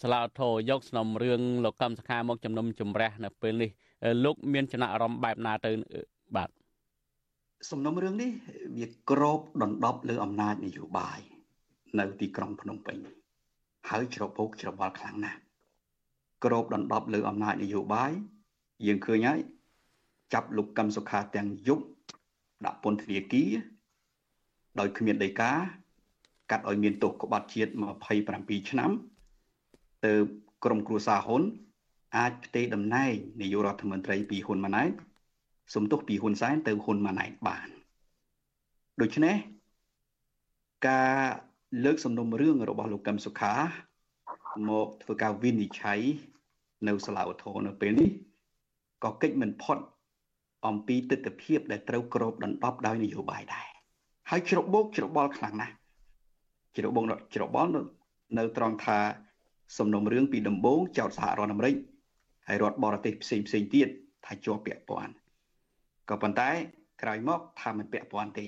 សាឡាធរយកសំណុំរឿងលោកកម្មសខាមកជំនុំជម្រះនៅពេលនេះលោកមានចំណាក់អារម្មណ៍បែបណាទៅបាទសំណុំរឿងនេះវាក្របដណ្ដប់លើអំណាចនយោបាយនៅទីក្រុងភ្នំពេញហើយច្របូកច្របល់ខ្លាំងណាស់ក្របដណ្ដប់លើអំណាចនយោបាយយើងឃើញហើយចាប់លោកកឹមសុខាទាំងយប់ដាក់ពន្ធនាគារដោយគ្មានដីកា កាត់ឲ្យមានទោសក្បត់ជាតិ27ឆ្នាំទៅក្រមគ្រួសារហ៊ុន អាចផ្ទេរតំណែងនាយករដ្ឋមន្ត្រីពីហ៊ុនម៉ាណែតសំទុះពីហ៊ុនសែនទៅហ៊ុនម៉ាណែតបានដូច្នេះការលើកសំណុំរឿងរបស់លោកកឹមសុខាមកធ្វើការវិនិច្ឆ័យនៅសាលាឧទ្ធរនៅពេលនេះក៏កិច្ចមិនផុតអំពីទស្សនវិជ្ជាដែលត្រូវក្របដណ្ដប់ដោយនយោបាយដែរហើយច្របូកច្របល់ខ្លាំងណាស់ ច្របូកច្របល់នៅត្រង់ថាសំណុំរឿងពីដំបូងចោតសហរដ្ឋអាមេរិកហើយរដ្ឋបរទេសផ្សេងផ្សេងទៀតថាជាប់ពាក់ព័ន្ធក៏ប៉ុន្តែក្រោយមកថាមិនពាក់ព័ន្ធទេ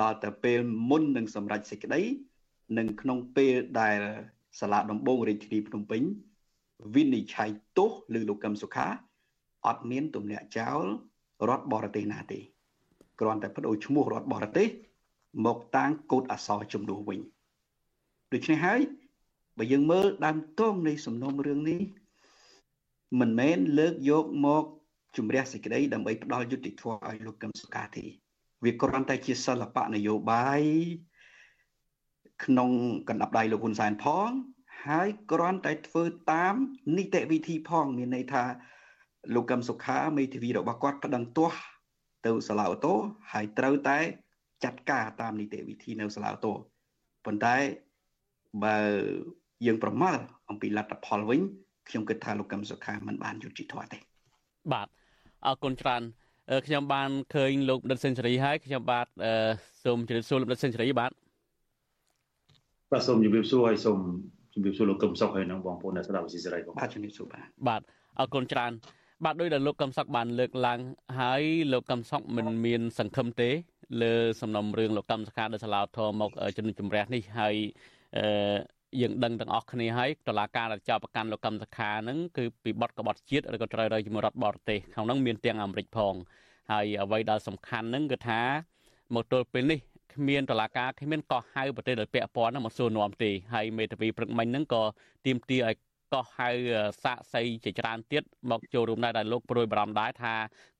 ដល់ទៅពេលមុននឹងសម្រេចសេចក្តីនិងក្នុងពេលដែលសាលាដំបងរាជធានីភ្នំពេញវិនិច្ឆ័យទោសលើលោកកឹមសុខាអត់មានទម្លាក់ចោលរដ្ឋបរទេសណាទេគ្រាន់តែបដូរឈ្មោះរដ្ឋបរទេស មកតាំងកូដអក្សរជំនួសវិញដូច្នេះហើយបើយើងមើលដើមតងនៃសំណុំរឿងនេះមិនមែនលើកយកមកជំរះសេចក្តីដើម្បីផ្ដល់យុត្តិធម៌ឲ្យលោកកឹមសុខាទេវាគ្រាន់តែជាសិល្បៈនយោបាយក្នុងកណ្ដាប់ដៃលោកហ៊ុនសែនផង ហើយគ្រាន់តែធ្វើតាមនីតិវិធីផង មានន័យថាលោកកឹមសុខាមេធាវីរបស់គាត់ប្តឹងទាស់ទៅសាលាអូតូហើយត្រូវតែ ចាត់ការតាមនីតិវិធីនៅសាលាអូតូប៉ុន្តែបើយើងប្រមាលអំពីលទ្ធផលវិញខ្ញុំគិតថាលោកកឹមសុខាមិនបានយុត្តិធម៌ទេបាទអរគុណច្រើនខ្ញុំបានឃើញលោកដិតសេនស៊ូរីហើយខ្ញុំបាទសូមជម្រាបសួរលោកដិតសេនស៊ូរីបាទបាទសូមជម្រាបសួរហើយសូមជម្រាបសួរលោកកឹមសុខហើយនិងបងប្អូនអ្នកស្ដាប់វិទ្យុសេរីបងបាទជម្រាបសួរបាទបាទអរគុណច្រើន បាទដោយដែលលោកកឹមសុខបានលើកឡើងហើយលោកកឹមសុខមិនមានសង្ឃឹមទេលើសំណុំរឿងលោកកឹមសុខាដែលសាឡាធមមកជំនុំជម្រះនេះហើយអឺយើងដឹងទាំងអស់គ្នាហើយតឡាការដែលចាប់ប្រកាន់លោកកឹមសុខានឹងគឺពីបទក្បត់ជាតិឬក៏ត្រូវរើជាមួយរដ្ឋបរទេសក្នុងនោះមានទាំងអាមេរិកផងហើយអ្វីដែលសំខាន់នឹងគឺថាមកទល់ពេលនេះគ្មានតឡាការគ្មានកោះហៅប្រទេសដែលពាក់ព័ន្ធមកសួរនាំទេហើយមេធាវីព្រឹកមិញហ្នឹងក៏ទៀមទាឲ្យ កោះហៅសាកសីជាច្រើនទៀតមកចូលរួមដែរដែលលោកប្រួយបារម្ភដែរថា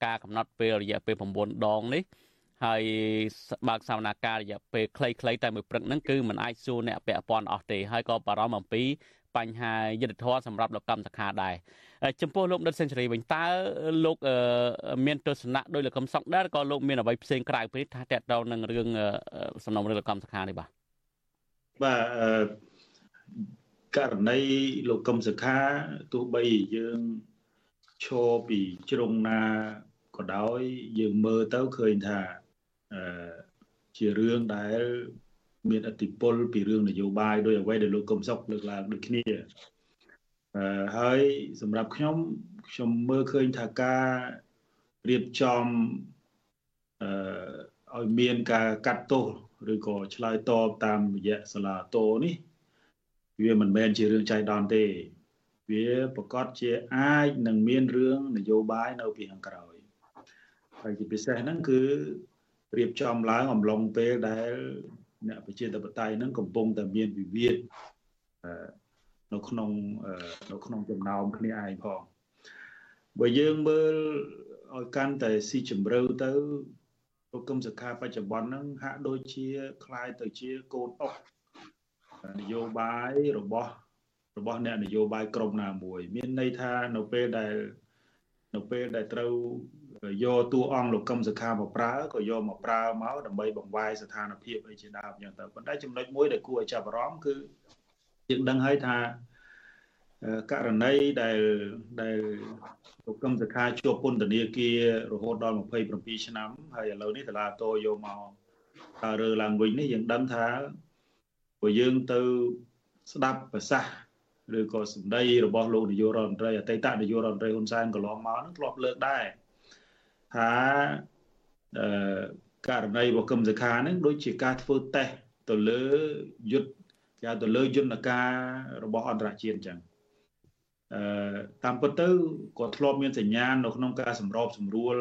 ការកំណត់ពេលរយៈពេល9ដងនេះហើយបើកសវនាការរយៈពេលខ្លីៗតែមួយព្រឹកហ្នឹងគឺมันអាចសួរអ្នកពាក់ព័ន្ធអស់ទេហើយក៏បារម្ភអំពីបញ្ហាយុទ្ធធម៌សម្រាប់លោកកម្មសខាដែរចំពោះលោកដិតសេនស៊ូរីវិញតើលោកមានទស្សនៈដោយលោកកំសុកដែរក៏លោកមានអ្វីផ្សេងក្រៅពីថាតកតទៅនឹងរឿងសំណុំរឿងលោកកម្មសខានេះបាទបាទ ករណីលោកកឹមសុខាទោះបីយើងឈរពីជ្រុងណាក៏ដោយយើងមើលទៅឃើញថាអឺជារឿងដែលមានអតិពលពីរឿងនយោបាយដោយអ្វីដែលលោកកឹមសុខលើកឡើងដូចគ្នាអឺហើយសម្រាប់ខ្ញុំខ្ញុំមើលឃើញថាការរៀបចំអឺឲ្យមានការកាត់ទោសឬក៏ឆ្លើយតបតាមរយៈសាលាតោនេះ វាមិនមែនជារឿងចៃដន្យទេ វាប្រកាសជាអាចនឹងមានរឿងនយោបាយនៅពីខាងក្រោយហើយជាពិសេសហ្នឹងគឺរៀបចំឡើងអំឡុងពេលដែលអ្នកប្រជាធិបតេយ្យហ្នឹងកំពុងតែមានវិវាទនៅក្នុងនៅក្នុងចំណោមគ្នាឯងផងបើយើងមើលឲ្យកាន់តែស៊ីជម្រៅទៅប្រគំសខាបច្ចុប្បន្នហ្នឹងហាក់ដូចជាคล้ายទៅជាកូនអុក នយោបាយរបស់របស់អ្នកនយោបាយក្រមណាមួយ មានន័យថានៅពេលដែលនៅពេលដែលត្រូវយកតួអង្គលោកកឹមសុខាមកប្រើក៏យកមកប្រើមកដើម្បីបង្វែរស្ថានភាពអីជាដើមអញ្ចឹងទៅប៉ុន្តែចំណុចមួយដែលគួរឲ្យចាប់អារម្មណ៍គឺយើងដឹងហើយថាករណីដែលដែលលោកកឹមសុខាជាប់ពន្ធនាគាររហូតដល់27ឆ្នាំហើយឥឡូវនេះតឡាតោយកមកតើរើឡើងវិញនេះយើងដឹងថា ព្រោះយើងទៅស្ដាប់ប្រសាសន៍ឬក៏សម្ដីរបស់លោកនាយករដ្ឋមន្ត្រីអតីតនាយករដ្ឋមន្ត្រីហ៊ុនសែនកន្លងមកនឹងធ្លាប់លើកដែរថាអឺករណីរបស់គឹមសខានឹងដូចជាការធ្វើតេស្តទៅលើយុទ្ធគេទៅលើយន្តការរបស់អន្តរជាតិអញ្ចឹងអឺតាមពិតទៅក៏ធ្លាប់មានសញ្ញាណនៅក្នុងការសម្របសម្រួល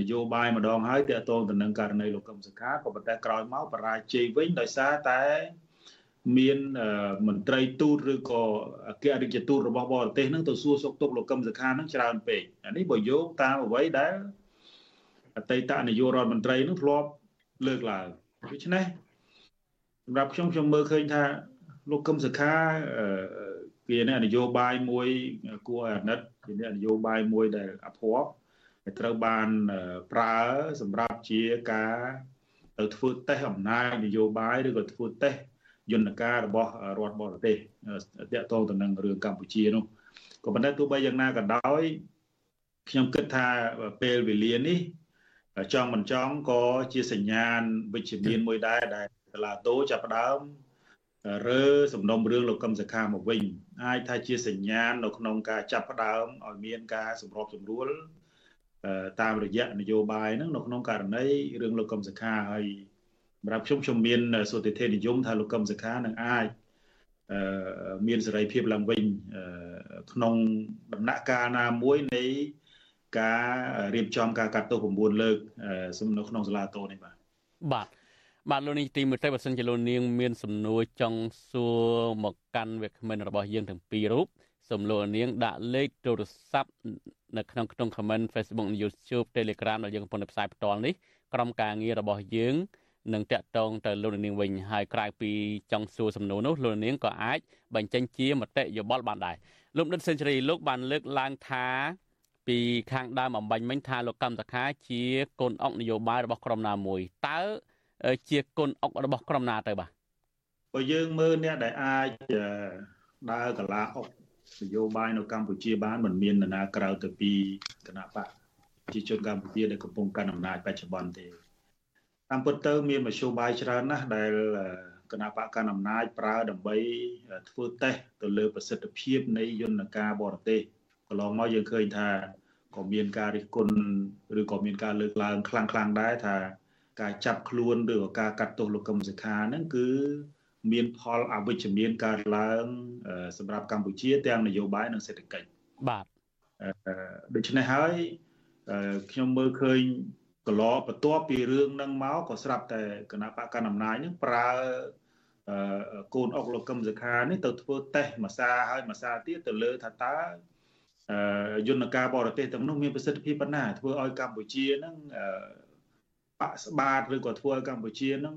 នយោបាយម្ដងហើយទាក់ទងទៅនឹងករណីលោកកឹមសុខាក៏ប៉ុន្តែក្រោយមកបរាជ័យវិញដោយសារតែមានមន្ត្រីទូតឬក៏អគ្គរដ្ឋទូតរបស់បរទេសហ្នឹងទៅសួរសុខទុក្ខលោកកឹមសុខាហ្នឹងច្រើនពេកអានេះបើយោងតាមអ្វីដែលអតីតនាយករដ្ឋមន្ត្រីហ្នឹងធ្លាប់លើកឡើងដូច្នេះសម្រាប់ខ្ញុំខ្ញុំមើលឃើញថាលោកកឹមសុខាជានយោបាយមួយគួរឲ្យអាណិតជានយោបាយមួយដែលអភ័ព្វដែល ត្រូវបានប្រើសម្រាប់ជាការទៅធ្វើតេស្តអំណាចនយោបាយឬក៏ធ្វើតេស្តយន្តការរបស់រដ្ឋបរទេសតាក់ទងទៅនឹងរឿងកម្ពុជានោះក៏ប៉ុន្តែទោះបីយ៉ាងណាក៏ដោយខ្ញុំគិតថាពេលវេលានេះចង់មិនចង់ក៏ជាសញ្ញាណវិជ្ជមានមួយដែរដែលសាលាតូចាប់ផ្ដើមរើសំណុំរឿងលោកកឹមសុខាមកវិញអាចថាជាសញ្ញាណនៅក្នុងការចាប់ផ្ដើមឲ្យមានការសម្របសម្រួល តាមរយៈនយោបាយហ្នឹងនៅក្នុងករណីរឿងលោកកឹមសុខាហើយសម្រាប់ខ្ញុំខ្ញុំមានសុតិធិនិយមថាលោកកឹមសុខានឹងអាចមានសេរីភាពឡើងវិញក្នុងដំណាក់កាលណាមួយនៃការរៀបចំការកាត់ទោស9លើកនៅក្នុងសាលាតូនេះបាទបាទបាទលោកនេះទីមួយទៅបើសិនជាលោកនាងមានសំណួរចង់សួរមកកាន់វាគ្មិនរបស់យើងទាំងពីររូបសូមលោកនាងដាក់លេខទូរស័ព្ទ នៅក្នុងក្នុង comment Facebook និង YouTube Telegram ដែលយើងកំពុងផ្សាយផ្ទាល់នេះក្រុមការងាររបស់យើងនឹងតាក់ទងទៅលោកនាងវិញហើយក្រៅពីចង់សួរសំណួរនោះលោកនាងក៏អាចបញ្ចេញជាមតិយោបល់បានដែរលោកដិតសេនស៊ូរីលោកបានលើកឡើងថាពីខាងដើមអំបញ្ញមិញថាលោកកម្មសខាជាកូនអុកនយោបាយរបស់ក្រុមណាមួយតើជាកូនអុករបស់ក្រុមណាទៅបាទបើយើងមើលអ្នកដែលអាចដើរកលាអុក នយោបាយនៅកម្ពុជាបានមិនមាននរណាក្រៅទៅពីគណៈបកប្រជាជនកម្ពុជាដែលកំពុងកាន់អំណាចបច្ចុប្បន្នទេតាមពិតទៅមានមធ្យោបាយច្រើនណាស់ដែលគណៈបកកណ្ដាលអំណាចប្រើដើម្បីធ្វើតេស្តទៅលើប្រសិទ្ធភាពនៃយន្តការបរទេសកន្លងមកយើងឃើញថាក៏មានការរិះគន់ឬក៏មានការលើកឡើងខ្លាំងៗដែរថាការចាប់ខ្លួនឬក៏ការកាត់ទោសលោកកឹមសុខាហ្នឹងគឺ មានផលអវិជ្ជមានកើតឡើងសម្រាប់កម្ពុជា ទាំងនយោបាយនិងសេដ្ឋកិច្ចបាទដូច្នេះហើយខ្ញុំមើលឃើញកន្លបន្ទាប់ពីរឿងហ្នឹងមកក៏ស្រាប់តែគណៈបកកណ្ដាលអំណាចហ្នឹងប្រើកូនអុកលោកកឹមសុខានេះទៅធ្វើតេស្តមួយសាហើយមួយសាទៀតទៅលើថាតើយន្តការបរទេសទាំងនោះមានប្រសិទ្ធភាពប៉ុណ្ណាធ្វើឲ្យកម្ពុជាហ្នឹងបាក់ស្បាតឬក៏ធ្វើឲ្យកម្ពុជាហ្នឹង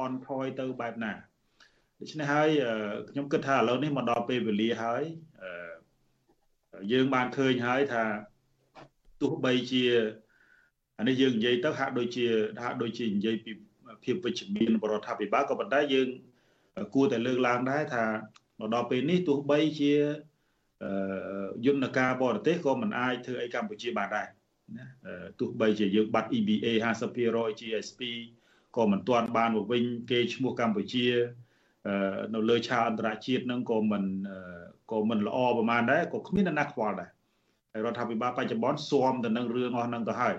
អនថយទៅបែបណា ដូច្នេះហើយខ្ញុំគិតថាឥឡូវនេះមកដល់ពេលវេលាហើយយើងបានឃើញហើយថាទោះបីជាអានេះយើងនិយាយទៅហាក់ដូចជាហាក់ដូចជានិយាយពីភាពវិជ្ជមានបរដ្ឋាភិបាលក៏ប៉ុន្តែយើងគួរតែលើកឡើងដែរថាមកដល់ពេលនេះទោះបីជាយន្តការបរទេសក៏មិនអាចធ្វើអីកម្ពុជាបានដែរណាទោះបីជាយើងបាត់ EBA 50% GSP ក៏មិនទាន់បានមកវិញគេឈ្មោះកម្ពុជា នៅលើឆាកអន្តរជាតិហ្នឹងក៏មិនក៏មិនល្អប្រហែលដែរក៏គ្មានអ្នកណាខ្វល់ដែរហើយរដ្ឋាភិបាលបច្ចុប្បន្នស៊ាំទៅនឹងរឿងអស់ហ្នឹងទៅហើយ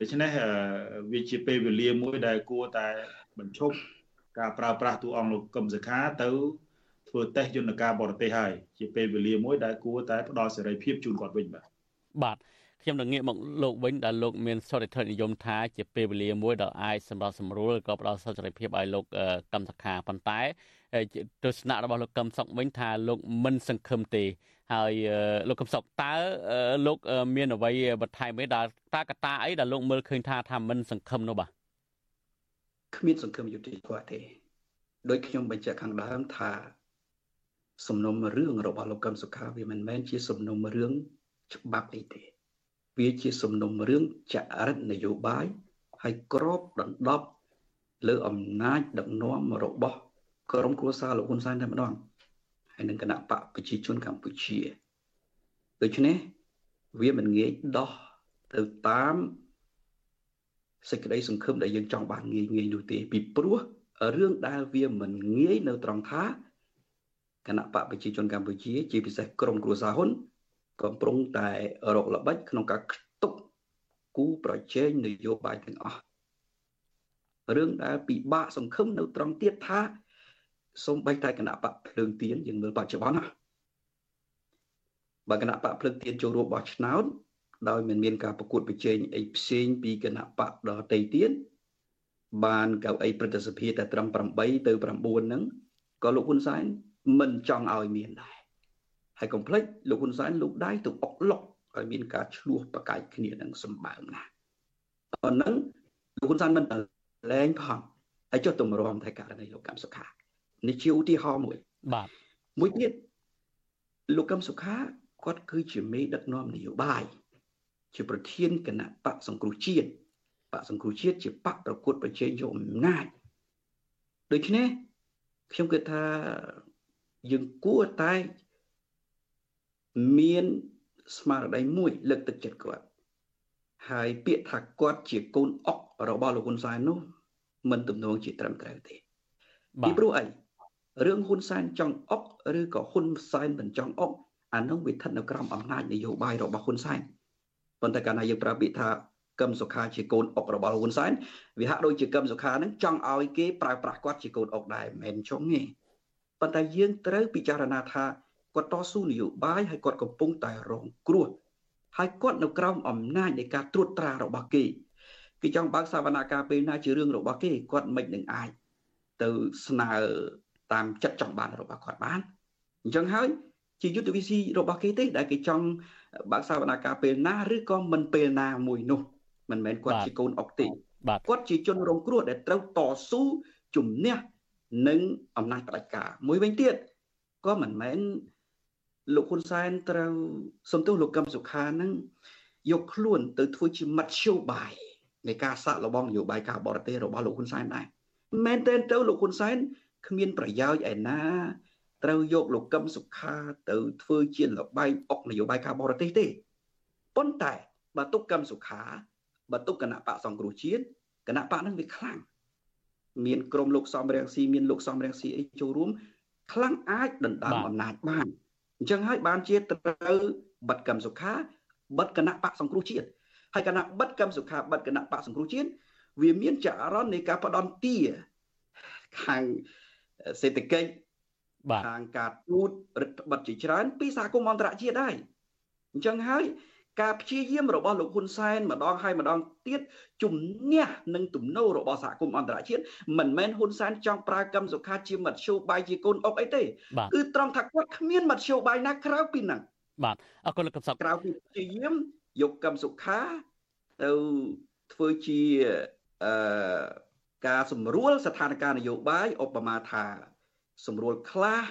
ដូច្នេះវាជាពេលវេលាមួយដែលគួរតែបញ្ឈប់ការប្រើប្រាស់តួអង្គលោកកឹមសុខាទៅធ្វើតេស្តយន្តការបរទេសហើយជាពេលវេលាមួយដែលគួរតែផ្ដល់សេរីភាពជូនគាត់វិញបាទបាទ ខ្ញុំនឹងងាកមកលោកវិញដែលលោកមានសរិទ្ធិនិយមថាជាពេលវេលាមួយដែលអាចសម្រាប់សម្រួលក៏ផ្ដល់សេរីភាពឲ្យលោកកម្មសខាប៉ុន្តែទស្សនៈរបស់លោកកឹមសុខវិញថាលោកមិនសង្ឃឹមទេ ហើយលោកកឹមសុខតើលោកមានអ្វីបន្ថែមទេដែលតើកត្តាអីដែលលោកមើលឃើញថាថាមិនសង្ឃឹមនោះបាទគ្មានសង្ឃឹមយុតិធម៌ទេដោយខ្ញុំបញ្ជាក់ខាងដើមថាសំណុំរឿងរបស់លោកកឹមសុខាវាមិនមែនជាសំណុំរឿងច្បាប់អីទេ វាជាសំណុំរឿងចរិតនយោបាយហើយក្របដណ្ដប់លើអំណាចដឹកនាំរបស់ក្រុមគ្រួសារលោកហ៊ុនសែនតែម្ដងហើយនឹងគណៈបកប្រជាជនកម្ពុជាដូច្នេះវាមិនងាយដោះទៅតាមសេចក្តីសង្ឃឹមដែលយើងចង់បានងាយងាយនោះទេពីព្រោះរឿងដែលវាមិនងាយនៅត្រង់ថាគណៈបកប្រជាជនកម្ពុជា ជាពិសេសក្រុមគ្រួសារហ៊ុន កំពុងតែរកល្បិចក្នុងការខ្ទប់គូប្រជែងនយោបាយទាំងអស់រឿងដែលពិបាកសង្ឃឹមនៅត្រង់ទៀតថាសូម្បីតែគណៈបកភ្លើងទៀនយើងមើលបច្ចុប្បន្នណាបើគណៈបកភ្លើងទៀនចូលរួមបោះឆ្នោតដោយមិនមានការប្រកួតប្រជែងអីផ្សេងពីគណៈបកដទៃទៀតបានកៅអីព្រឹទ្ធសភាតែត្រឹម8ទៅ9ហ្នឹងក៏លោកហ៊ុនសែនមិនចង់ឲ្យមានដែរ ហើយកុំភ្លេចលោកហ៊ុនសែនលោកដៃទៅអុកឡុកឲ្យមានការឆ្លោះប្រកែកគ្នានឹងសម្បើមណាអញ្ចឹងលោកហ៊ុនសែនមិនលែងផងហើយចុះទម្រាំតែករណីលោកកម្មសុខានេះជាឧទាហរណ៍មួយបាទមួយទៀតលោកកឹមសុខាគាត់គឺជាមេដឹកនាំនយោបាយជាប្រធានគណៈបកសង្គ្រោះជាតិបកសង្គ្រោះជាតិជាបកប្រកួតប្រជែងយកអំណាចដូច្នេះខ្ញុំគិតថាយើងគួរតែ មានស្មារតីមួយលើកទឹកចិត្តគាត់ហើយពាក្យថាគាត់ជាកូនអុករបស់លោកហ៊ុនសែននោះមិនទំនងជាត្រឹមត្រូវទេពីព្រោះអីរឿងហ៊ុនសែនចង់អុកឬក៏ហ៊ុនសែនមិនចង់អុកអានោះវាស្ថិតនៅក្រោមអំណាចនយោបាយរបស់ហ៊ុនសែនប៉ុន្តែកាលណាយើងប្រើពាក្យថាកឹមសុខាជាកូនអុករបស់ហ៊ុនសែនវាហាក់ដូចជាកឹមសុខានឹងចង់ឲ្យគេប្រើប្រាស់គាត់ជាកូនអុកដែរមិនមែនចង់ទេប៉ុន្តែយើងត្រូវពិចារណាថា គាត់តស៊ូនយោបាយហើយគាត់កំពុងតែរងគ្រោះហើយគាត់នៅក្រោមអំណាចនៃការត្រួតត្រារបស់គេគេចង់បើកសវនកម្មពេលណាជារឿងរបស់គេគាត់មិននឹងអាចទៅស្នើតាមចិត្តចង់បានរបស់គាត់បានអញ្ចឹងហើយជាយុទ្ធវិធីរបស់គេទេដែលគេចង់បើកសវនកម្មពេលណាឬក៏មិនពេលណាមួយនោះមិនមែនគាត់ជាកូនអុកទេគាត់ជាជនរងគ្រោះដែលត្រូវតស៊ូជំនះនឹងអំណាចផ្ដាច់ការមួយវិញទៀតក៏មិនមែន លោកហ៊ុនសែនត្រូវសំទោសលោកកឹមសុខានឹងយកខ្លួនទៅធ្វើជាមធ្យោបាយនៃការសាក់លបងនយោបាយការបរទេសរបស់លោកហ៊ុនសែនដែរមែនទែនទៅលោកហ៊ុនសែនគ្មានប្រយោជន៍ឯណាត្រូវយកលោកកឹមសុខាទៅធ្វើជាលបែងអុកនយោបាយការបរទេសទេប៉ុន្តែបើទុកកឹមសុខាបើទុកគណៈបកសង្គ្រោះជាតិគណៈបកនឹងវាខ្លាំងមានក្រុមលោកសំរងស៊ីមានលោកសំរងស៊ីអីចូលរួមខ្លាំងអាចដណ្ដើមអំណាចបាន អញ្ចឹងហើយបានជាត្រូវបិទកម្មសុខាបិទគណៈបកសង្គ្រោះជាតិហើយគណៈបិទកម្មសុខាបិទគណៈបកសង្គ្រោះជាតិវាមានចរន្តនៃការផ្ដន់ទាខាងសេដ្ឋកិច្ចខាងការទូតរដ្ឋបတ်ជាច្រើនពីសហគមន៍អន្តរជាតិដែរអញ្ចឹងហើយ ការព្យាយាមរបស់លោកហ៊ុនសែនម្ដងហើយម្ដងទៀតជំនះនឹងទំនោររបស់សហគមន៍អន្តរជាតិមិនមែនហ៊ុនសែនចង់ប្រើកម្មសុខាជាមធ្យោបាយជាកូនអុកអីទេគឺត្រង់ថាគាត់គ្មានមធ្យោបាយណាក្រៅពីហ្នឹងបាទអរគុណលោកកឹមសុខក្រៅពីព្យាយាមយកកម្មសុខាទៅធ្វើជាអឺការសម្រួលស្ថានភាពនយោបាយឧបមាថាសម្រួលខ្លះ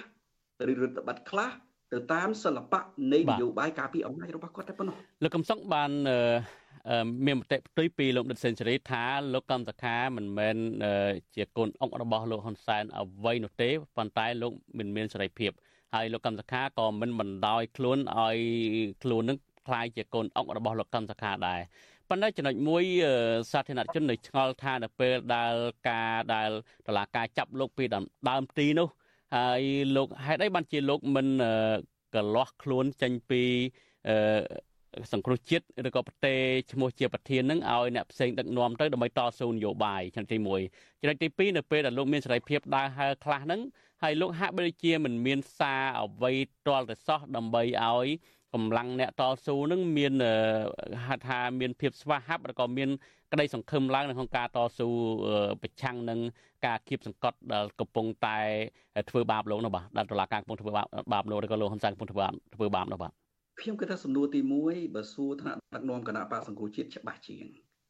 ឬរដ្ឋបတ်ខ្លះ ទៅតាមសិល្បៈនៃនយោបាយការពីអំណាចរបស់គាត់តែប៉ុណ្ណោះលោកកំសុកបានមានមតិផ្ទុយពីលោកដិតសេនស៊ូរីថាលោកកម្មសខាមិនមែនជាកូនអុករបស់លោកហ៊ុនសែនអ្វីនោះទេប៉ុន្តែលោកមិនមានសេរីភាពហើយលោកកម្មសខាក៏មិនបណ្ដោយខ្លួនឲ្យខ្លួននឹងคล้ายជាកូនអុករបស់លោកកម្មសខាដែរប៉ុន្តែចំណុចមួយសាធារណជននៅឆ្ងល់ថានៅពេលដែលការដែលតឡាការចាប់លោកពីដើមទីនោះ ហើយលោកហេតុអីបានជាលោកមិនកលាស់ខ្លួនចេញពីសង្គ្រោះជាតិឬក៏ប្រទេសឈ្មោះជាប្រធាននឹងឲ្យអ្នកផ្សេងដឹកនាំទៅដើម្បីតស៊ូនយោបាយចំណុចទី1ចំណុចទី2នៅពេលដែលលោកមានសេរីភាពដើរហើរខ្លះហ្នឹងហើយលោកហាក់បីជាមិនមានសារអ្វីទាល់តែសោះដើម្បីឲ្យកម្លាំងអ្នកតស៊ូនឹងមានហៅថាមានភាពស្វាហាប់ឬក៏មាន ក្តីសង្ឃឹមឡើងនៅក្នុងការតស៊ូប្រឆាំងនឹងការគៀបសង្កត់ដែលកំពុងតែធ្វើបាបលោកនោះបាទដែលតុលាការកំពុងធ្វើបាបលោកឬក៏លោកហ៊ុនសែនកំពុងធ្វើបាបធ្វើបាបនោះបាទខ្ញុំគិតថាសំណួរទី1បើសួរថ្នាក់ដឹកនាំគណៈបកសង្គ្រោះជាតិច្បាស់ជាង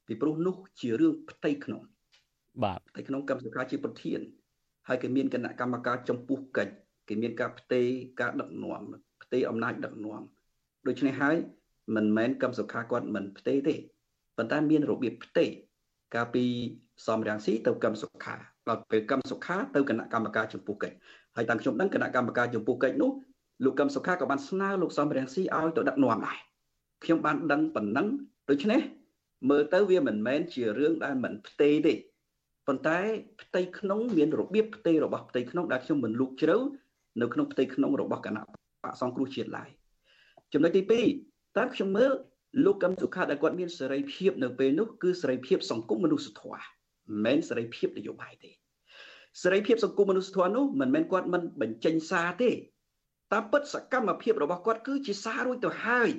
ពីព្រោះនោះជារឿងផ្ទៃក្នុងបាទផ្ទៃក្នុងកម្មសខាជាប្រធានហើយគេមានគណៈកម្មការចំពោះកិច្ចគេមានការផ្ទេរការដឹកនាំផ្ទេរអំណាចដឹកនាំដូច្នេះហើយមិនមែនកម្មសុខាគាត់មិនផ្ទេរទេ ប៉ុន្តែមានរបៀបផ្ទេរកាលពីសំរាំងស៊ីទៅកម្មសុខាដល់ពេលកម្មសុខាទៅគណៈកម្មការចំពោះកិច្ចហើយតាមខ្ញុំដឹងគណៈកម្មការចំពោះកិច្ចនោះលោកកឹមសុខាក៏បានស្នើលោកសំរាំងស៊ីឲ្យទៅដឹកនាំដែរខ្ញុំបានដឹងប៉ុណ្ណឹងដូច្នេះមើលទៅវាមិនមែនជារឿងដែលមិនផ្ទេរទេប៉ុន្តែផ្ទៃក្នុងមានរបៀបផ្ទៃរបស់ផ្ទៃក្នុងដែលខ្ញុំមិនលូកជ្រៅនៅក្នុងផ្ទៃក្នុងរបស់គណៈបកសង្គ្រោះជាតិឡើយចំណុចទី2តើខ្ញុំមើល លោកកឹមសុខាដែលគាត់មានសេរីភាពនៅពេលនោះគឺសេរីភាពសង្គមមនុស្សធម៌មិនមែនសេរីភាពនយោបាយទេសេរីភាពសង្គមមនុស្សធម៌នោះមិនមែនគាត់មិនបញ្ចេញសារទេតាមពិតសកម្មភាពរបស់គាត់គឺជាសាររួចទៅហើយ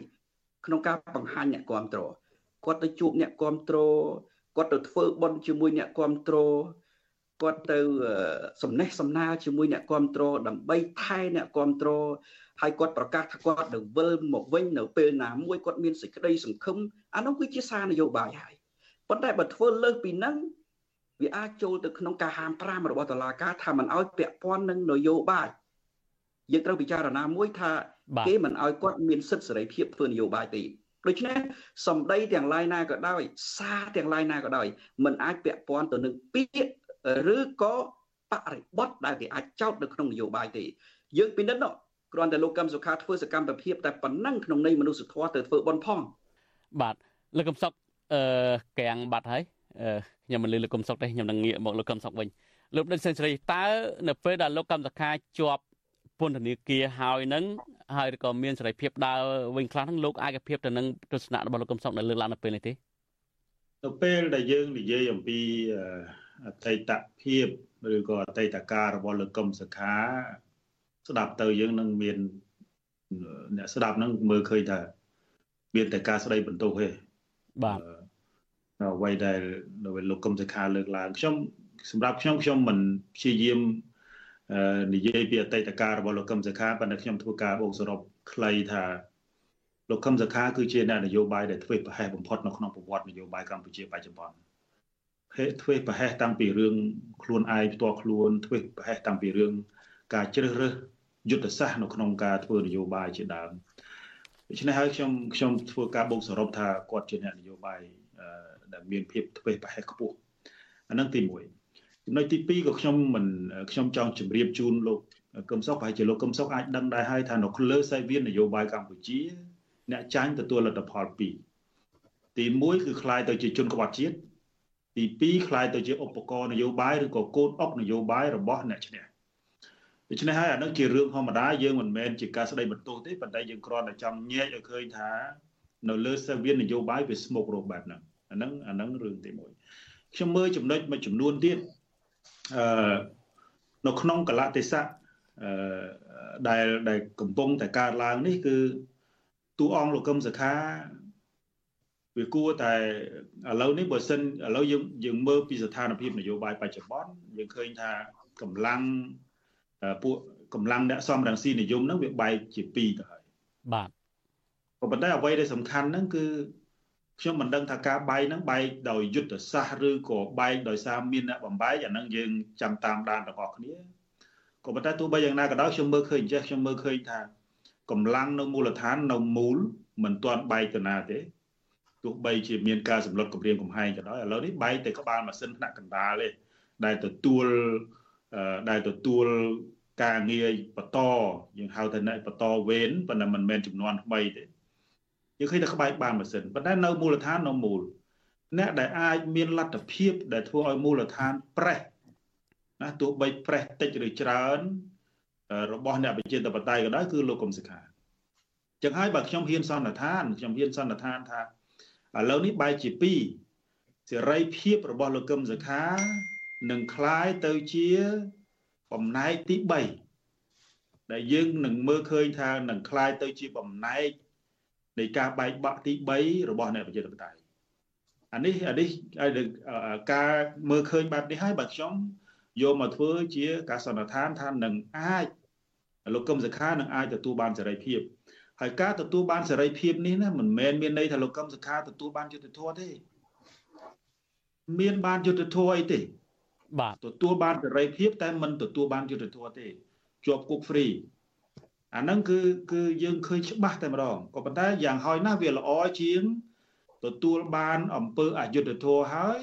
ក្នុងការបង្ហាញអ្នកគ្រប់គ្រងគាត់ទៅជួបអ្នកគ្រប់គ្រងគាត់ទៅធ្វើបន់ជាមួយអ្នកគ្រប់គ្រងគាត់ទៅសំណេះសំណាលជាមួយអ្នកគ្រប់គ្រងដើម្បីថែអ្នកគ្រប់គ្រង ហើយគាត់ប្រកាសថាគាត់ទៅវិលមកវិញនៅពេលណាមួយគាត់មានសេចក្តីសង្ឃឹមអានោះគឺជាសារនយោបាយហើយប៉ុន្តែបើធ្វើលើសពីហ្នឹងវាអាចចូលទៅក្នុងការហាម5របស់តុលាការថាមិនឲ្យពាក់ព័ន្ធនឹងនយោបាយយើងត្រូវពិចារណាមួយថាគេមិនឲ្យគាត់មានសិទ្ធិសេរីភាពធ្វើនយោបាយទេដូច្នេះសម្ដីទាំងឡាយណាក៏ដោយសារទាំងឡាយណាក៏ដោយมันអាចពាក់ព័ន្ធទៅនឹងពាក្យឬក៏បរិបទដែលគេអាចចោទនៅក្នុងនយោបាយទេយើងពិនិត្យ គ្រាន់តែលោកកឹមសុខាធ្វើសកម្មភាពតែប៉ុណ្ណឹងក្នុងន័យមនុស្សធម៌ទៅធ្វើបន់ផងបាទលោកកឹមសុខអឺកាំងបាត់ហើយខ្ញុំមិនលឺលោកកឹមសុខទេខ្ញុំនឹងងាកមកលោកកឹមសុខវិញលោកដិនសេនស៊ូរីតើនៅពេលដែលលោកកឹមសុខាជាប់ពន្ធនាគារហើយនឹងហើយក៏មានសេរីភាពដើរវិញខ្លះហ្នឹងលោកអាចភាពទៅនឹងទស្សនៈរបស់លោកកឹមសុខនៅលើកឡើងនៅពេលនេះទេនៅពេលដែលយើងនិយាយអំពីអតីតភាពឬក៏អតីតកាលរបស់លោកកឹមសុខា ស្ដាប់ទៅយើងនឹងមានអ្នកស្ដាប់នឹងមើលឃើញថាមានតែការស្ដីបន្ទោសទេបាទអ្វីដែលលោកកឹមសុខាលើកឡើងខ្ញុំសម្រាប់ខ្ញុំខ្ញុំមិនព្យាយាមនិយាយពីអតីតកាលរបស់លោកកឹមសុខាប៉ុន្តែខ្ញុំធ្វើការបូកសរុបខ្លីថាលោកកឹមសុខាគឺជាអ្នកនយោបាយដែលធ្វើប្រហែសបំផុតនៅក្នុងប្រវត្តិនយោបាយកម្ពុជាបច្ចុប្បន្នធ្វើប្រហែសតាំងពីរឿងខ្លួនឯងផ្ទាល់ខ្លួនធ្វើប្រហែសតាំងពីរឿងការជ្រើសរើស យុទ្ធសាស្ត្រនៅក្នុងការធ្វើនយោបាយជាដើមដូច្នេះហើយខ្ញុំខ្ញុំធ្វើការបូកសរុបថាគាត់ជាអ្នកនយោបាយដែលមានភាពធ្វេសប្រហែសខ្ពស់អានឹងទី1ចំណុចទី2ក៏ខ្ញុំមិនខ្ញុំចង់ជម្រាបជូនលោកកឹមសុខប្រហែលជាលោកកឹមសុខអាចដឹងដែរហើយថានៅលើសាយវាននយោបាយកម្ពុជា អ្នកចាញ់ទទួលលទ្ធផល2ទី1គឺคล้ายទៅជាជនក្បត់ជាតិទី2คล้ายទៅជាឧបករណ៍នយោបាយឬក៏កូនអុកនយោបាយរបស់អ្នកឈ្នះ ដូច្នេះហើយអានឹងជារឿងធម្មតាយើងមិនមែនជាការស្ដីបន្ទោសទេប៉ុន្តែយើងគ្រាន់តែចង់ញែកឲ្យឃើញថា នៅលើសាវៀននយោបាយវាស្មុគរោគបែបហ្នឹងអាហ្នឹងអាហ្នឹងរឿងទី1ខ្ញុំមើលចំណុចមួយចំនួនទៀតអឺនៅក្នុងកលតិស័កអឺដែលដែលកំពុងតែកើតឡើងនេះគឺតួអង្គលោកកឹមសុខាវាគួរតែឥឡូវនេះបើសិនឥឡូវយើងយើងមើលពីស្ថានភាពនយោបាយបច្ចុប្បន្នយើងឃើញថាកម្លាំង ពួកកម្លាំងអ្នកសំរងស៊ីនិយមហ្នឹងវាបែកជាពីរទៅហើយបាទក៏ប៉ុន្តែអ្វីដែលសំខាន់ហ្នឹងគឺខ្ញុំមិនដឹងថាការបែកហ្នឹងបែកដោយយុទ្ធសាស្ត្រឬក៏បែកដោយសារមានអ្នកបំបែកអាហ្នឹងយើងចាំតាមដានរបស់គ្នាក៏ប៉ុន្តែទោះបីយ៉ាងណាក៏ដោយខ្ញុំមើលឃើញចេះខ្ញុំមើលឃើញថាកម្លាំងនៅមូលដ្ឋាននៅមូលមិនទាន់បែកទៅណាទេទោះបីជាមានការសម្លុតគម្រាមកំហែងក៏ដោយឥឡូវនេះបែកតែក្បាលម៉ាស៊ីនថ្នាក់កណ្ដាលទេដែលទទួល ដែលទទួលការងារបន្តយើងហៅថាអ្នកបន្តវេនប៉ុន្តែមិនមែនចំនួនថ្មីទេយើងឃើញតែក្បែកបានម៉ាស៊ីនប៉ុន្តែនៅមូលដ្ឋាននៅមូលអ្នកដែលអាចមានលទ្ធភាពដែលធ្វើឲ្យមូលដ្ឋានប្រេះណាទោះបីប្រេះតិចឬច្រើនរបស់អ្នកប្រជាធិបតេយ្យក៏ដោយគឺលោកកុំសិក្ខាចឹងហើយបើខ្ញុំហ៊ានសន្និដ្ឋានខ្ញុំហ៊ានសន្និដ្ឋានថាឥឡូវនេះបែរជា2សេរីភាពរបស់លោកកឹមសុខា នឹងคล้ายទៅជាបំណែកទី3ដែលយើងនឹងមើលឃើញថានឹងคล้ายទៅជាបំណែកនៃការបែកបាក់ទី3របស់អ្នកប្រជាធិបតេយ្យអានេះអានេះការមើលឃើញបែបនេះហើយបើខ្ញុំយកមកធ្វើជាការសន្និដ្ឋានថានឹងអាចលោកកឹមសុខានឹងអាចទទួលបានសេរីភាពហើយការទទួលបានសេរីភាពនេះណាមិនមែនមានន័យថាលោកកឹមសុខាទទួលបានយុត្តិធម៌ទេមានបានយុត្តិធម៌អីទេ បាទទទួលបានសេរីភាពតែមិនទទួលបានយុត្តិធម៌ទេជាប់គុកហ្វ្រីអាហ្នឹងគឺគឺយើងឃើញច្បាស់តែម្ដងក៏ប៉ុន្តែយ៉ាងហោចណាស់វាល្អជាងទទួលបានអំពើអយុត្តិធម៌ហើយ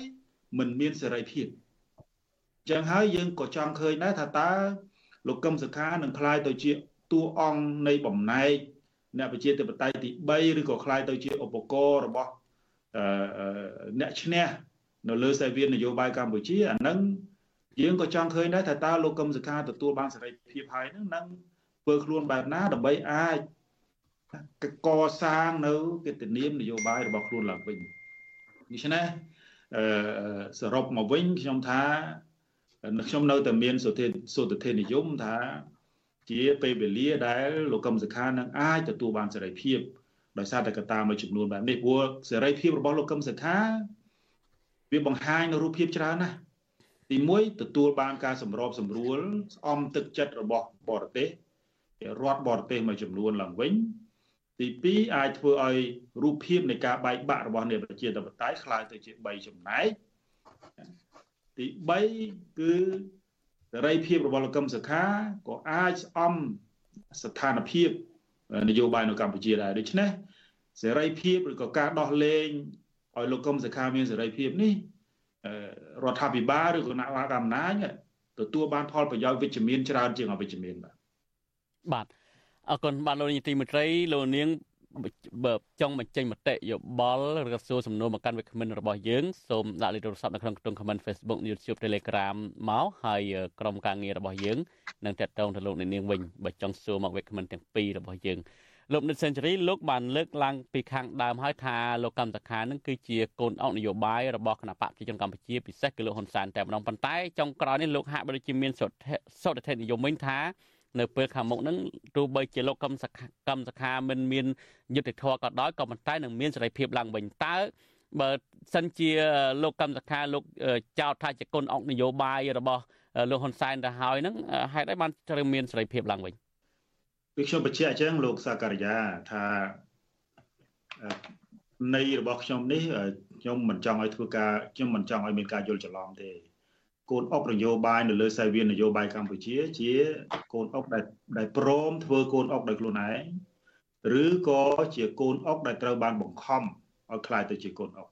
មិនមានសេរីភាពចឹងហើយយើងក៏ចង់ឃើញដែរថាតើលោកកឹមសុខានឹងคล้ายទៅជាតួអង្គនៃបំណែកអ្នកប្រជាធិបតេយ្យទី3ឬក៏คล้ายទៅជាឧបករណ៍របស់អ្នកឈ្នះ នៅលើសាវៀននយោបាយកម្ពុជាអានឹងយើងក៏ចង់ឃើញដែរថាតើលោកកឹមសុខាទទួលបានសេរីភាពហើយនឹងនឹងធ្វើខ្លួនបែបណាដើម្បីអាចកសាងនៅកិត្តិនាមនយោបាយរបស់ខ្លួនឡើងវិញដូច្នេះអឺសរុបមកវិញខ្ញុំថាខ្ញុំនៅតែមានសុទ្ធិសុទ្ធិនិយមថា ជាពេលវេលាដែលលោកកឹមសុខានឹងអាចទទួលបានសេរីភាពដោយសារតែកត្តាមួយចំនួនបែបនេះព្រោះសេរីភាពរបស់លោកកឹមសុខា វាបង្ហាញនៅរូបភាពច្រើនណាស់ទី1ទទួលបានការសម្របសម្រួលស្អំទឹកចិត្តរបស់បរទេសរដ្ឋបរទេសមួយចំនួនឡើងវិញទី2អាចធ្វើឲ្យរូបភាពនៃការបែកបាក់របស់អ្នកប្រជាធិបតេយ្យคล้ายទៅជា3ចំណែកទី3គឺសេរីភាពរបស់លោកកឹមសុខាក៏អាចស្អំស្ថានភាពនយោបាយនៅកម្ពុជាដែរដូច្នេះសេរីភាពឬក៏ការដោះលែង ឲ្យលោកកឹមសុខាមានសេរីភាពនេះរដ្ឋាភិបាលឬគណៈកម្មការអំណាចទទួលបានផលប្រយោជន៍វិជ្ជមានច្រើនជាងអវិជ្ជមានបាទបាទអរគុណបាទលោកនាយទីមេត្រីលោកនាងបើចង់បញ្ចេញមតិយោបល់ឬក៏សួរសំណួរមកកាន់វិក្កាមិនរបស់យើងសូមដាក់លេខទូរស័ព្ទនៅក្នុងខ្ទង់ comment Facebook YouTube Telegram មកហើយក្រុមការងាររបស់យើងនឹងតាក់ទងទៅលោកអ្នកនាងវិញបើចង់សួរមកវិក្កាមិនទាំងពីររបស់យើង លោកនិតសេនជូរីលោកបានលើកឡើងពីខាងដើមហើយថាលោកកម្មតខានឹងគឺជាកូនអង្គនយោបាយរបស់គណៈបកប្រជាជនកម្ពុជាពិសេសគឺលោកហ៊ុនសែនតែម្ដងប៉ុន្តែចុងក្រោយនេះលោកហាក់បីដូចជាមានសុទ្ធិនិយមវិញថានៅពេលខាងមុខហ្នឹងទោះបីជាលោកកម្មសខាកម្មសខាមិនមានយុទ្ធធរក៏ដោយក៏ប៉ុន្តែនឹងមានសេរីភាពឡើងវិញតើបើសិនជាលោកកម្មសខាលោកចោទថាជាគុណអង្គនយោបាយរបស់លោកហ៊ុនសែនទៅហើយហ្នឹងហេតុអីបានត្រូវមានសេរីភាពឡើងវិញ គឺខ្ញុំបញ្ជាក់អញ្ចឹងលោកសាការីយ៉ាថានៃរបស់ខ្ញុំនេះខ្ញុំមិនចង់ឲ្យធ្វើការខ្ញុំមិនចង់ឲ្យមានការយល់ច្រឡំទេកូនអុកនយោបាយនៅលើសាយវាននយោបាយកម្ពុជាជាកូនអុកដែលដែលព្រមធ្វើកូនអុកដោយខ្លួនឯងឬក៏ជាកូនអុកដែលត្រូវបានបង្ខំឲ្យคล้ายទៅជាកូនអុក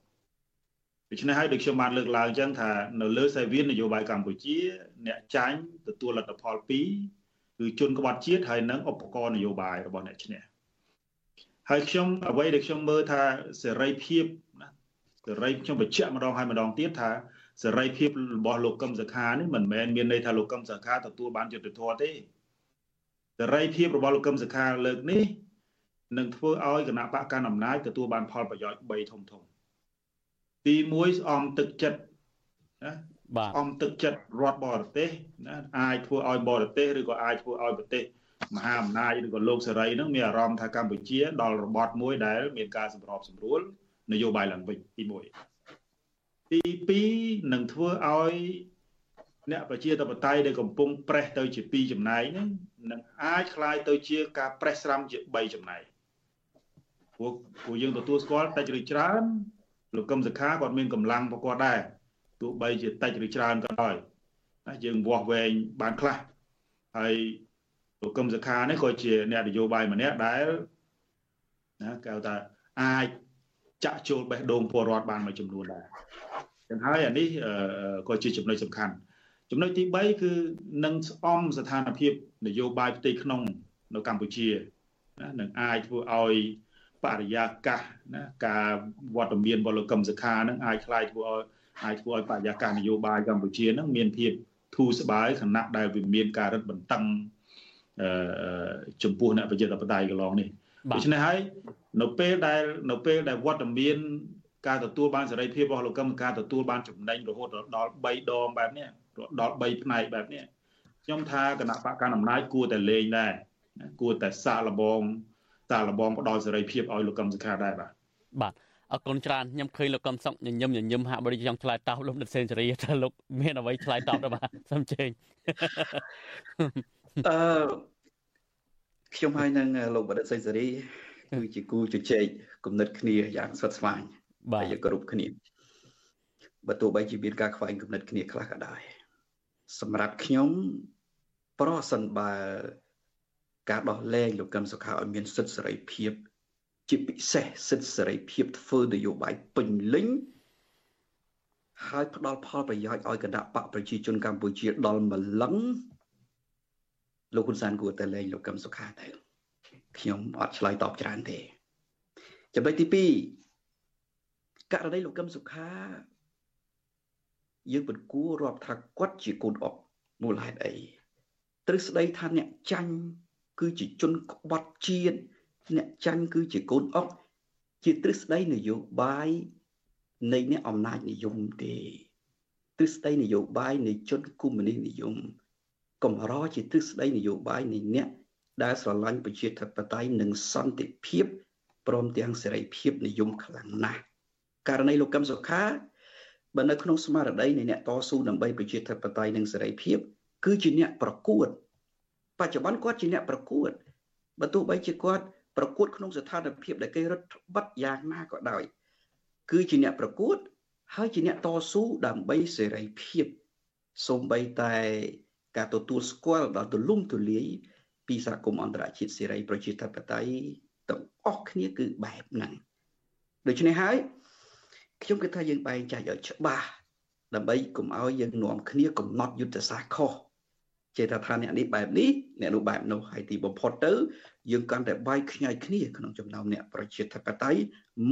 ដូច្នេះហើយដូចខ្ញុំបានលើកឡើងអញ្ចឹងថានៅលើសាយវាននយោបាយកម្ពុជា អ្នកចាញ់ទទួលលទ្ធផល2 គឺជនក្បត់ជាតិហើយនិងឧបករណ៍នយោបាយរបស់អ្នកឈ្នះហើយខ្ញុំអ្វីដែលខ្ញុំមើលថាសេរីភាពណាសេរីខ្ញុំបញ្ជាក់ម្ដងហើយម្ដងទៀតថាសេរីភាពរបស់លោកកឹមសុខានេះមិនមែនមានន័យថាលោកកឹមសុខាទទួលបានយុត្តិធម៌ទេសេរីភាពរបស់លោកកឹមសុខាលើកនេះនឹងធ្វើឲ្យគណៈបកកណ្ដាលអំណាចទទួលបានផលប្រយោជន៍3ធំធំទី1ស្អំទឹកចិត្តណា បាទអំទឹកចិត្តរដ្ឋបរទេសណាអាចធ្វើឲ្យបរទេសឬក៏អាចធ្វើឲ្យប្រទេសមហាអំណាចឬក៏លោកសេរីនឹងមានអារម្មណ៍ថាកម្ពុជាដល់របត់មួយដែលមានការសម្របសម្រួលនយោបាយឡើងវិញទី1ទី2នឹងធ្វើឲ្យអ្នកប្រជាធិបតេយ្យដែលកំពុងប្រេះទៅជា2ចំណែកហ្នឹងនឹងអាចคล้ายទៅជាការប្រេះស្រាំជា3ចំណែកពួកពួកយើងទទួលស្គាល់តិចឬច្រើនលោកកឹមសុខាគាត់មានកម្លាំងរបស់គាត់ដែរ ទោះបីជាតិចឬច្រើនក៏ដោយតែយើងវាស់វែងបានខ្លះហើយលោកកឹមសុខានេះក៏ជាអ្នកនយោបាយម្នាក់ដែលណាគេហៅថាអាចចាក់ចូលបេះដូងពលរដ្ឋបានមួយចំនួនដែរចឹងហើយអានេះក៏ជាចំណុចសំខាន់ចំណុចទី3គឺនឹងស្អំស្ថានភាពនយោបាយផ្ទៃក្នុង នៅកម្ពុជាណានឹងអាចធ្វើឲ្យបរិយាកាសណាការវត្តមានរបស់លោកកឹមសុខានឹងអាចខ្លាយធ្វើឲ្យ អាចធ្វើឲ្យបរិយាកាសនយោបាយកម្ពុជានឹងមានភាពធូរស្បើយខណៈដែលវាមានការរឹតបន្តឹងអឺចំពោះអ្នកប្រជាធិបតេយ្យកន្លងនេះដូច្នេះហើយនៅពេលដែលនៅពេលដែលវត្តមានការទទួលបានសេរីភាពរបស់លោកកឹមការទទួលបានចំណេញរហូតដល់3ដងបែបនេះដល់3ផ្នែកបែបនេះខ្ញុំថាគណៈបកកណ្ដាលអំណាចគួរតែលេងដែរគួរតែសាកល្បងសាកល្បងផ្ដល់សេរីភាពឲ្យលោកកឹមសុខាដែរបាទបាទ អរគុណច្រើនខ្ញុំឃើញលោកកឹមសុខញញឹមញញឹមហាក់បីចង់ឆ្លើយតបលោកដិតសេនស៊ូរីថាលោកមានអ្វីឆ្លើយតបដែរបាទសូមជើញអឺខ្ញុំហើយនឹងលោកបណ្ឌិតសេនស៊ូរីគឺជាគូជជែកគំនិតគ្នាយ៉ាងស្វិតស្វាញបាទយើងគោរពគ្នាបើទោះបីជាមានការខ្វែងគំនិតគ្នាខ្លះក៏ដោយសម្រាប់ខ្ញុំប្រសិនបើការដោះលែងលោកកឹមសុខាឲ្យមានសិទ្ធិសេរីភាព ជាពិសេសសិទ្ធិសេរីភាពធ្វើនយោបាយពេញលេញហើយផ្ដល់ផលប្រយោជន៍ឲ្យគណៈបកប្រជាជនកម្ពុជាដល់ម្លឹងលោកហ៊ុនសែនគួរតែលែងលោកកឹមសុខាទៅខ្ញុំអត់ឆ្លើយតបច្រើនទេចំណុចទី2ករណីលោកកឹមសុខាយើងមិនគួររាប់ថាគាត់ជាកូនអុកមូលហេតុអីទ្រឹស្ដីថាអ្នកចាញ់គឺជាជនក្បត់ជាតិ អ្នកចាញ់គឺជាកូនអុកជាទ្រឹស្ដីនយោបាយនៃអ្នកអំណាចនិយមទេទ្រឹស្ដីនយោបាយនៃជនកុម្មុយនីសនិយមកំរជាទ្រឹស្ដីនយោបាយនៃអ្នកដែលស្រឡាញ់ប្រជាធិបតេយ្យនិងសន្តិភាពព្រមទាំងសេរីភាពនិយមខ្លាំងណាស់ករណីលោកកឹមសុខាបើនៅក្នុងស្មារតីនៃអ្នកតស៊ូដើម្បីប្រជាធិបតេយ្យនិងសេរីភាព គឺជាអ្នកប្រកួត បច្ចុប្បន្នគាត់ជាអ្នកប្រកួតបើទោះបីជាគាត់ ប្រកួតក្នុងស្ថានភាពដែលគេរឹតបន្តឹងយ៉ាងណាក៏ដោយគឺជាអ្នកប្រកួត ហើយជាអ្នកតស៊ូដើម្បីសេរីភាពសូម្បីតែការទទួលស្គាល់ដល់ទូលំទូលាយពីសហគមន៍អន្តរជាតិសេរីប្រជាធិបតេយ្យទាំងអស់គ្នាគឺបែបហ្នឹងដូច្នេះហើយខ្ញុំគិតថាយើងបែងចែកឲ្យច្បាស់ដើម្បីកុំឲ្យយើងនាំគ្នាកំណត់យុទ្ធសាស្ត្រខុស ចេតថាអ្នកនេះបែបនេះអ្នកនោះបែបនោះហើយទីបំផុតទៅ យើងកាន់តែបែកខ្ញែកគ្នាក្នុងចំណោមអ្នកប្រជាធិបតេយ្យ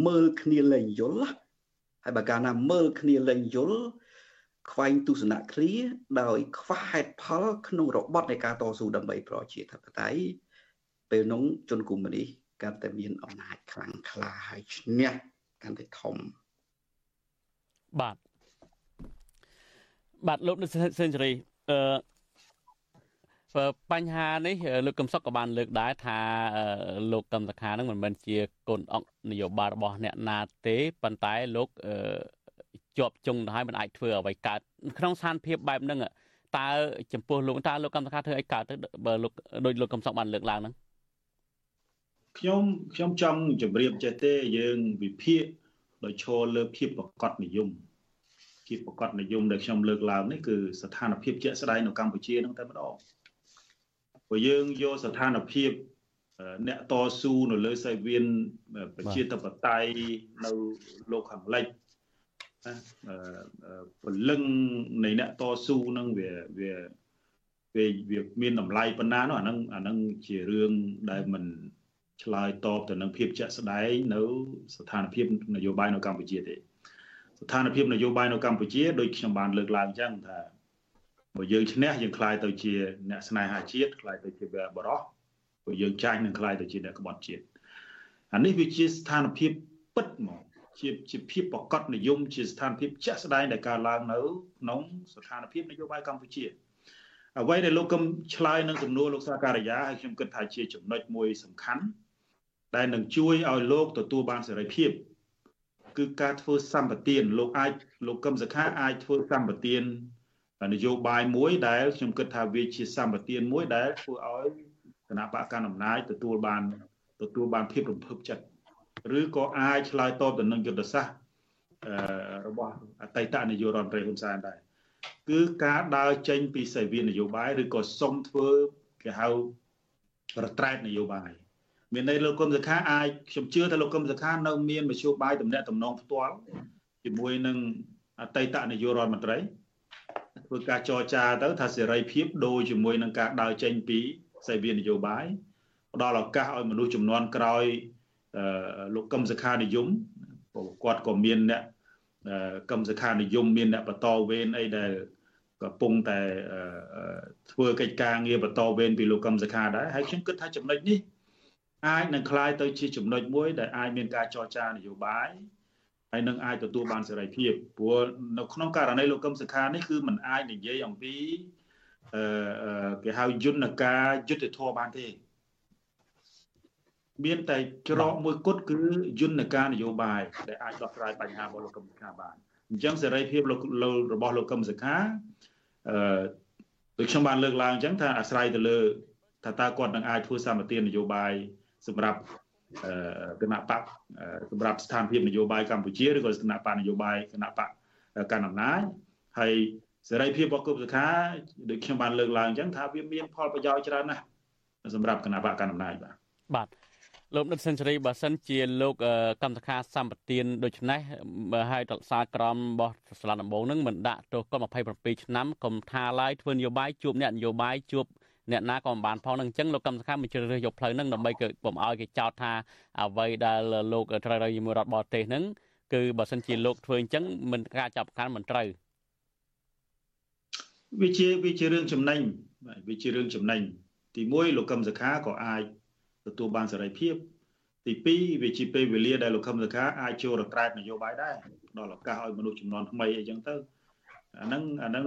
មើលគ្នាលែងយល់ហើយបើកាលណាមើលគ្នាលែងយល់ខ្វែងទស្សនៈឃ្លាដោយខ្វះហេតុផលក្នុងរបបនៃការតស៊ូដើម្បីប្រជាធិបតេយ្យពេលនោះជនកុម្មុយនីសកាន់តែមានអំណាចខ្លាំងក្លាហើយឈ្នះកាន់តែធំបាទបាទលោកសេនស៊ូរីអឺ បញ្ហានេះលោកកឹមសុខក៏បានលើកដែរថាលោកកឹមសខានឹងមិនមែនជាកូនអង្គនយោបាយរបស់អ្នកណាទេប៉ុន្តែលោកជាប់ជុងទៅហើយមិនអាចធ្វើអ្វីកើតក្នុងស្ថានភាពបែបហ្នឹងតើចំពោះលោកតើលោកកឹមសខាធ្វើអីកើតទៅបើលោកដោយលោកកឹមសុខបានលើកឡើងហ្នឹងខ្ញុំខ្ញុំចង់ជម្រាបចេះទេយើងវិភាគដោយឈរលើភាពប្រកបនិយមភាពប្រកបនិយមដែលខ្ញុំលើកឡើងនេះគឺស្ថានភាពជាក់ស្ដែងនៅកម្ពុជាហ្នឹងតែម្ដង បើយើងយកស្ថានភាពអ្នកតស៊ូនៅលើសាយវៀនប្រជាធិបតេយ្យនៅលោកខាងលិចពលឹងនៃអ្នកតស៊ូនឹងវាវាវាវាមានតម្លៃប៉ុណ្ណានោះអានឹងអានឹងជារឿងដែលមិនឆ្លើយតបទៅនឹងភាពជាក់ស្ដែងនៅស្ថានភាពនយោបាយនៅកម្ពុជាទេស្ថានភាពនយោបាយនៅកម្ពុជាដូចខ្ញុំបានលើកឡើងអញ្ចឹងថា បើយើងឈ្នះយើងខ្លាយទៅជាអ្នកស្នេហាជាតិខ្លាយទៅជាបរោះបើយើងចាញ់នឹងខ្លាយទៅជាអ្នកក្បត់ជាតិអានេះវាជាស្ថានភាពពិតហ្មងជាជាភាពប្រកបនិយមជាស្ថានភាពជាក់ស្ដែងដែលកើតឡើងនៅក្នុងស្ថានភាពនយោបាយកម្ពុជាអ្វីដែលលោកកឹមឆ្លើយនឹងសំណួរលោកសាការីយ៉ាហើយខ្ញុំគិតថាជាចំណុចមួយសំខាន់ដែលនឹងជួយឲ្យលោកទទួលបានសេរីភាពគឺការធ្វើសម្បទានលោកអាចលោកកឹមសខាអាចធ្វើសម្បទាន នយោបាយមួយដែលខ្ញុំគិតថាវាជាសម្បទានមួយដែលធ្វើឲ្យគណៈបកកណ្ដាលអំណាចទទួលបានទទួលបានភាពរំភើបចិត្តឬក៏អាចឆ្លើយតបទៅនឹងយុទ្ធសាស្ត្ររបស់អតីតនាយករដ្ឋមន្ត្រីហ៊ុនសែនដែរគឺការដើរចេញពីសេវានយោបាយឬក៏សុំធ្វើគេហៅរត្រែតនយោបាយមានន័យលោកកឹមសុខាអាចខ្ញុំជឿថាលោកកឹមសុខានៅមានមធ្យោបាយតំណែងតំណងផ្ទាល់ជាមួយនឹងអតីតនាយករដ្ឋមន្ត្រី ធ្វើការចរចាទៅថាសេរីភាពដូរជាមួយនឹងការដើរចេញពីសេវានយោបាយផ្ដល់ឱកាសឲ្យមនុស្សចំនួនក្រោយលោកកឹមសុខានិយមគាត់ក៏មានអ្នកកឹមសុខានិយមមានអ្នកបន្តវេនអីដែលកំពុងតែធ្វើកិច្ចការងារបន្តវេនពីលោកកឹមសុខាដែរហើយខ្ញុំគិតថាចំណុចនេះ អាចនឹងคล้ายទៅជាចំណុចមួយដែលអាចមានការចរចានយោបាយ ហើយនឹងអាចទទួលបានសេរីភាពព្រោះនៅក្នុងករណីលោកកឹមសុខានេះគឺมันអាចនិយាយអំពីអឺគេហៅយន្តការយុទ្ធធម៌បានទេមានតែច្រកមួយគត់គឺយន្តការនយោបាយដែលអាចដោះស្រាយបញ្ហារបស់លោកកឹមសុខាបានអញ្ចឹងសេរីភាពរបស់លោកកឹមសុខាអឺដូចខ្ញុំបានលើកឡើងអញ្ចឹងថាអាស្រ័យទៅលើថាតើគាត់នឹងអាចធ្វើសម្បទាននយោបាយសម្រាប់ គណៈបកសម្រាប់ស្ថានភាពនយោបាយកម្ពុជាឬក៏គណៈបកនយោបាយគណៈបកកណ្ដាលអំណាចហើយសេរីភាពរបស់គុបសខាដូចខ្ញុំបានលើកឡើងអញ្ចឹងថាវាមានផលប្រយោជន៍ច្រើនណាស់សម្រាប់គណៈបកកណ្ដាលអំណាចបាទបាទលោកដិតសេនស៊ូរីបើសិនជាលោកកម្មសខាសម្បទានដូច្នេះហើយតសាក្រមរបស់ស្លាដំបងនឹងមិនដាក់ទោសគាត់27ឆ្នាំកុំថាឡើយធ្វើនយោបាយជួបអ្នកនយោបាយជួប អ្នកណាក៏មិនបានផងនឹងអញ្ចឹងលោកកម្មសខាមិនជ្រើសរើសយកផ្លូវហ្នឹងដើម្បីកុំឲ្យគេចោទថាអ្វីដែលលោកត្រូវរើជាមួយរដ្ឋបរទេសហ្នឹងគឺបើសិនជាលោកធ្វើអញ្ចឹងមិនការចាប់កាន់មិនត្រូវវាជាវាជារឿងចំណេញវាជារឿងចំណេញទី1លោកកឹមសខាក៏អាចទទួលបានសេរីភាពទី2វាជាពេលវេលាដែលលោកខឹមសខាអាចចូលរត្រែតនយោបាយដែរដល់ឱកាសឲ្យមនុស្សចំនួនថ្មីអីចឹងទៅ អាហ្នឹងអាហ្នឹង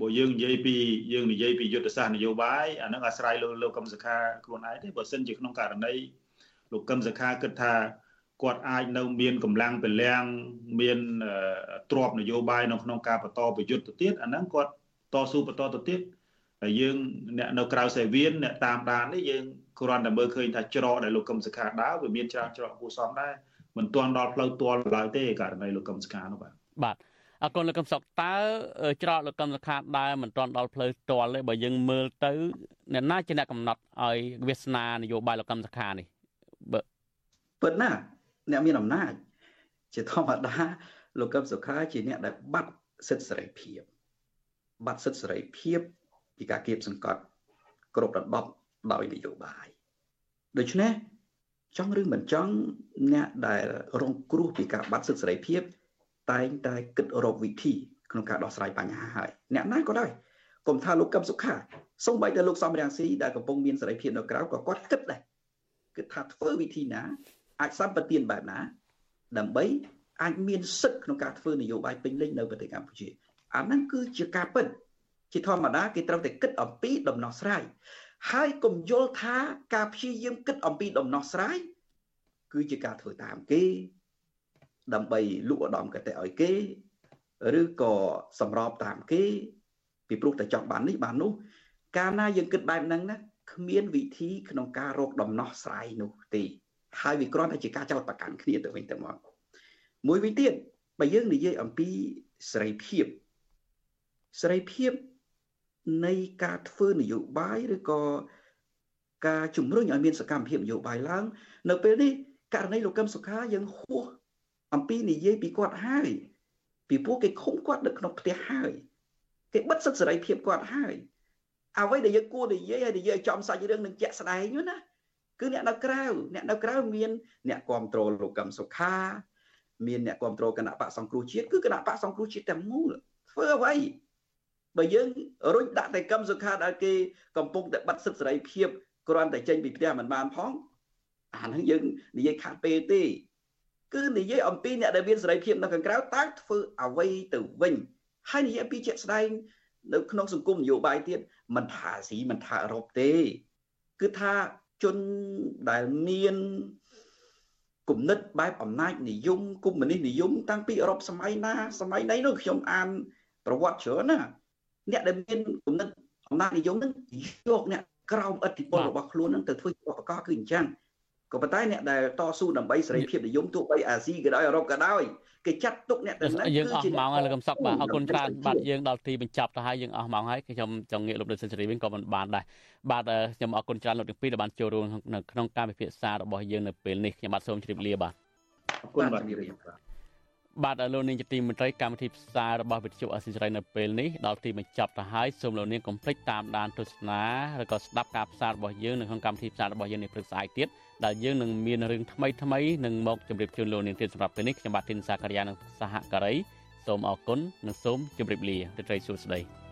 បើយើងនិយាយពីយើងនិយាយពីយុទ្ធសាស្ត្រនយោបាយអាហ្នឹងអាស្រ័យលើលោកកឹមសខាខ្លួនឯងទេបើសិនជាក្នុងករណីលោកកឹមសខាគិតថាគាត់អាចនៅមានកម្លាំងពលំមានទ្របនយោបាយនៅក្នុងការបន្តប្រយុទ្ធទៅទៀតអាហ្នឹងគាត់តស៊ូបន្តទៅទៀតហើយយើងអ្នកនៅក្រៅសេវៀនអ្នកតាមដាននេះយើងគ្រាន់តែមើលឃើញថាច្រកដែលលោកកឹមសុខាដើរវាមានច្រើនច្រកគួរសមដែរមិនទាន់ដល់ផ្លូវទាល់ឡើយទេករណីលោកកឹមសុខានោះបាទបាទ អរគុណលោកកឹមសុខតើច្រកលោកកឹមសុខាដើរមិនទាន់ដល់ផ្លូវទាល់ទេបើយើងមើលទៅអ្នកណាជាអ្នកកំណត់ឲ្យវាសនានយោបាយលោកកឹមសុខានេះបើពិតណាអ្នកមានអំណាចជាធម្មតាលោកកឹមសុខាជាអ្នកដែលបាត់សិទ្ធិសេរីភាពបាត់សិទ្ធិសេរីភាពពីការគៀបសង្កត់គ្រប់របបដោយនយោបាយដូច្នេះចង់ឬមិនចង់អ្នកដែលរងគ្រោះពីការបាត់សិទ្ធិសេរីភាព តែងតែគិតរកវិធីក្នុងការដោះស្រាយបញ្ហាហើយអ្នកណាក៏ដោយកុំថាលោកកឹមសុខាសូម្បីតែលោកសំរាំងស៊ីដែលកំពុងមានសេរីភាពនៅក្រៅក៏គាត់គិតដែរគិតថាធ្វើវិធីណាអាចសម្បទានបែបណាដើម្បីអាចមានសិទ្ធិក្នុងការធ្វើនយោបាយពេញលេញនៅប្រទេសកម្ពុជាអាហ្នឹងគឺជាការពិតជាធម្មតាគេត្រូវតែគិតអំពីដំណោះស្រាយហើយកុំយល់ថាការព្យាយាមគិតអំពីដំណោះស្រាយគឺជាការធ្វើតាមគេ ដើម្បីលក់ឧត្តមកតេឲ្យគេឬក៏សម្របតាមគេពីព្រោះតែចង់បាននេះបាននោះ កាលណាយើងគិតបែបហ្នឹងណាគ្មានវិធីក្នុងការរកដំណោះស្រាយនោះទេហើយវាគ្រាន់តែជាការចោទប្រកាន់គ្នាទៅវិញទៅមកមួយវិញទៀតបើយើងនិយាយអំពីសេរីភាពសេរីភាពនៃការធ្វើនយោបាយឬក៏ការជំរុញឲ្យមានសកម្មភាពនយោបាយឡើង នៅពេលនេះករណីលោកកឹមសុខាយើងហួស អំពីនិយាយពីគាត់ហើយពីព្រោះគេឃុំគាត់នៅក្នុងផ្ទះហើយគេបិទសិទ្ធិសេរីភាពគាត់ហើយអ្វីដែលយើងគួរនិយាយហើយនិយាយចំសាច់រឿងនឹងជាក់ស្ដែងណាគឺអ្នកនៅក្រៅអ្នកនៅក្រៅមានអ្នកគ្រប់គ្រងលោកកឹមសុខាមានអ្នកគ្រប់គ្រងគណៈបកសង្គ្រោះជាតិគឺគណៈបកសង្គ្រោះជាតិទាំងមូលធ្វើអ្វីបើយើងរុញដាក់តែកឹមសុខាដែលគេកំពុងតែបាត់សិទ្ធិសេរីភាពគ្រាន់តែចេញពីផ្ទះមិនបានផងអាហ្នឹងយើងនិយាយខាត់ពេលទេ គឺនិយាយអំពីអ្នកដែលមានសេរីភាពនៅខាងក្រៅតើធ្វើអ្វីទៅវិញហើយនិយាយពីជាក់ស្ដែងនៅក្នុងសង្គមនយោបាយទៀតមិនថាស៊ីមិនថាអឺរ៉ុបទេ គឺថាជនដែលមានគំនិតបែបអំណាចនិយមកុម្មុយនីសនិយមតាំងពីអឺរ៉ុបសម័យណាសម័យណីនោះខ្ញុំអានប្រវត្តិច្រើនណាអ្នកដែលមានគំនិតអំណាចនិយមនឹងយកអ្នកក្រោមឥទ្ធិពលរបស់ខ្លួននឹងទៅធ្វើជាឧបករណ៍គឺអញ្ចឹង ក៏ប៉ុន្តែអ្នកដែលតស៊ូដើម្បីសេរីភាពនិយមទោះបីអាស៊ីក៏ដោយអឺរ៉ុបក៏ដោយគេចាត់ទុកអ្នកទាំងហ្នឹងយើងអស់ម៉ោងហើយលោកកំសក់បាទអរគុណច្រើនបាទយើងដល់ទីបញ្ចប់ទៅហើយយើងអស់ម៉ោងហើយខ្ញុំចង់ងាកលោកដូចសេនស៊ូរីវិញក៏មិនបានដែរបាទខ្ញុំអរគុណច្រើនលោកទាំងពីរដែលបានចូលរួមនៅក្នុងការពិភាក្សារបស់យើងនៅពេលនេះខ្ញុំបាទសូមជម្រាបលាបាទអរគុណបាទជម្រាបលា បាទលោកនាងជាទីមន្ត្រីកម្មវិធីផ្សាយរបស់វិទ្យុអស៊ីសេរីនៅពេលនេះដល់ទីបញ្ចប់ទៅហើយសូមលោកនាងកុំភ្លេចតាមដានទស្សនាឬក៏ស្ដាប់ការផ្សាយរបស់យើងនៅក្នុងកម្មវិធីផ្សាយរបស់យើងនេះព្រឹកស្អែកទៀតដែលយើងនឹងមានរឿងថ្មីថ្មីនឹងមកជម្រាបជូនលោកនាងទៀតសម្រាប់ពេលនេះខ្ញុំបាទធីនសាករិយានិងសហការីសូមអរគុណនិងសូមជម្រាបលារីត្រីសួស្តី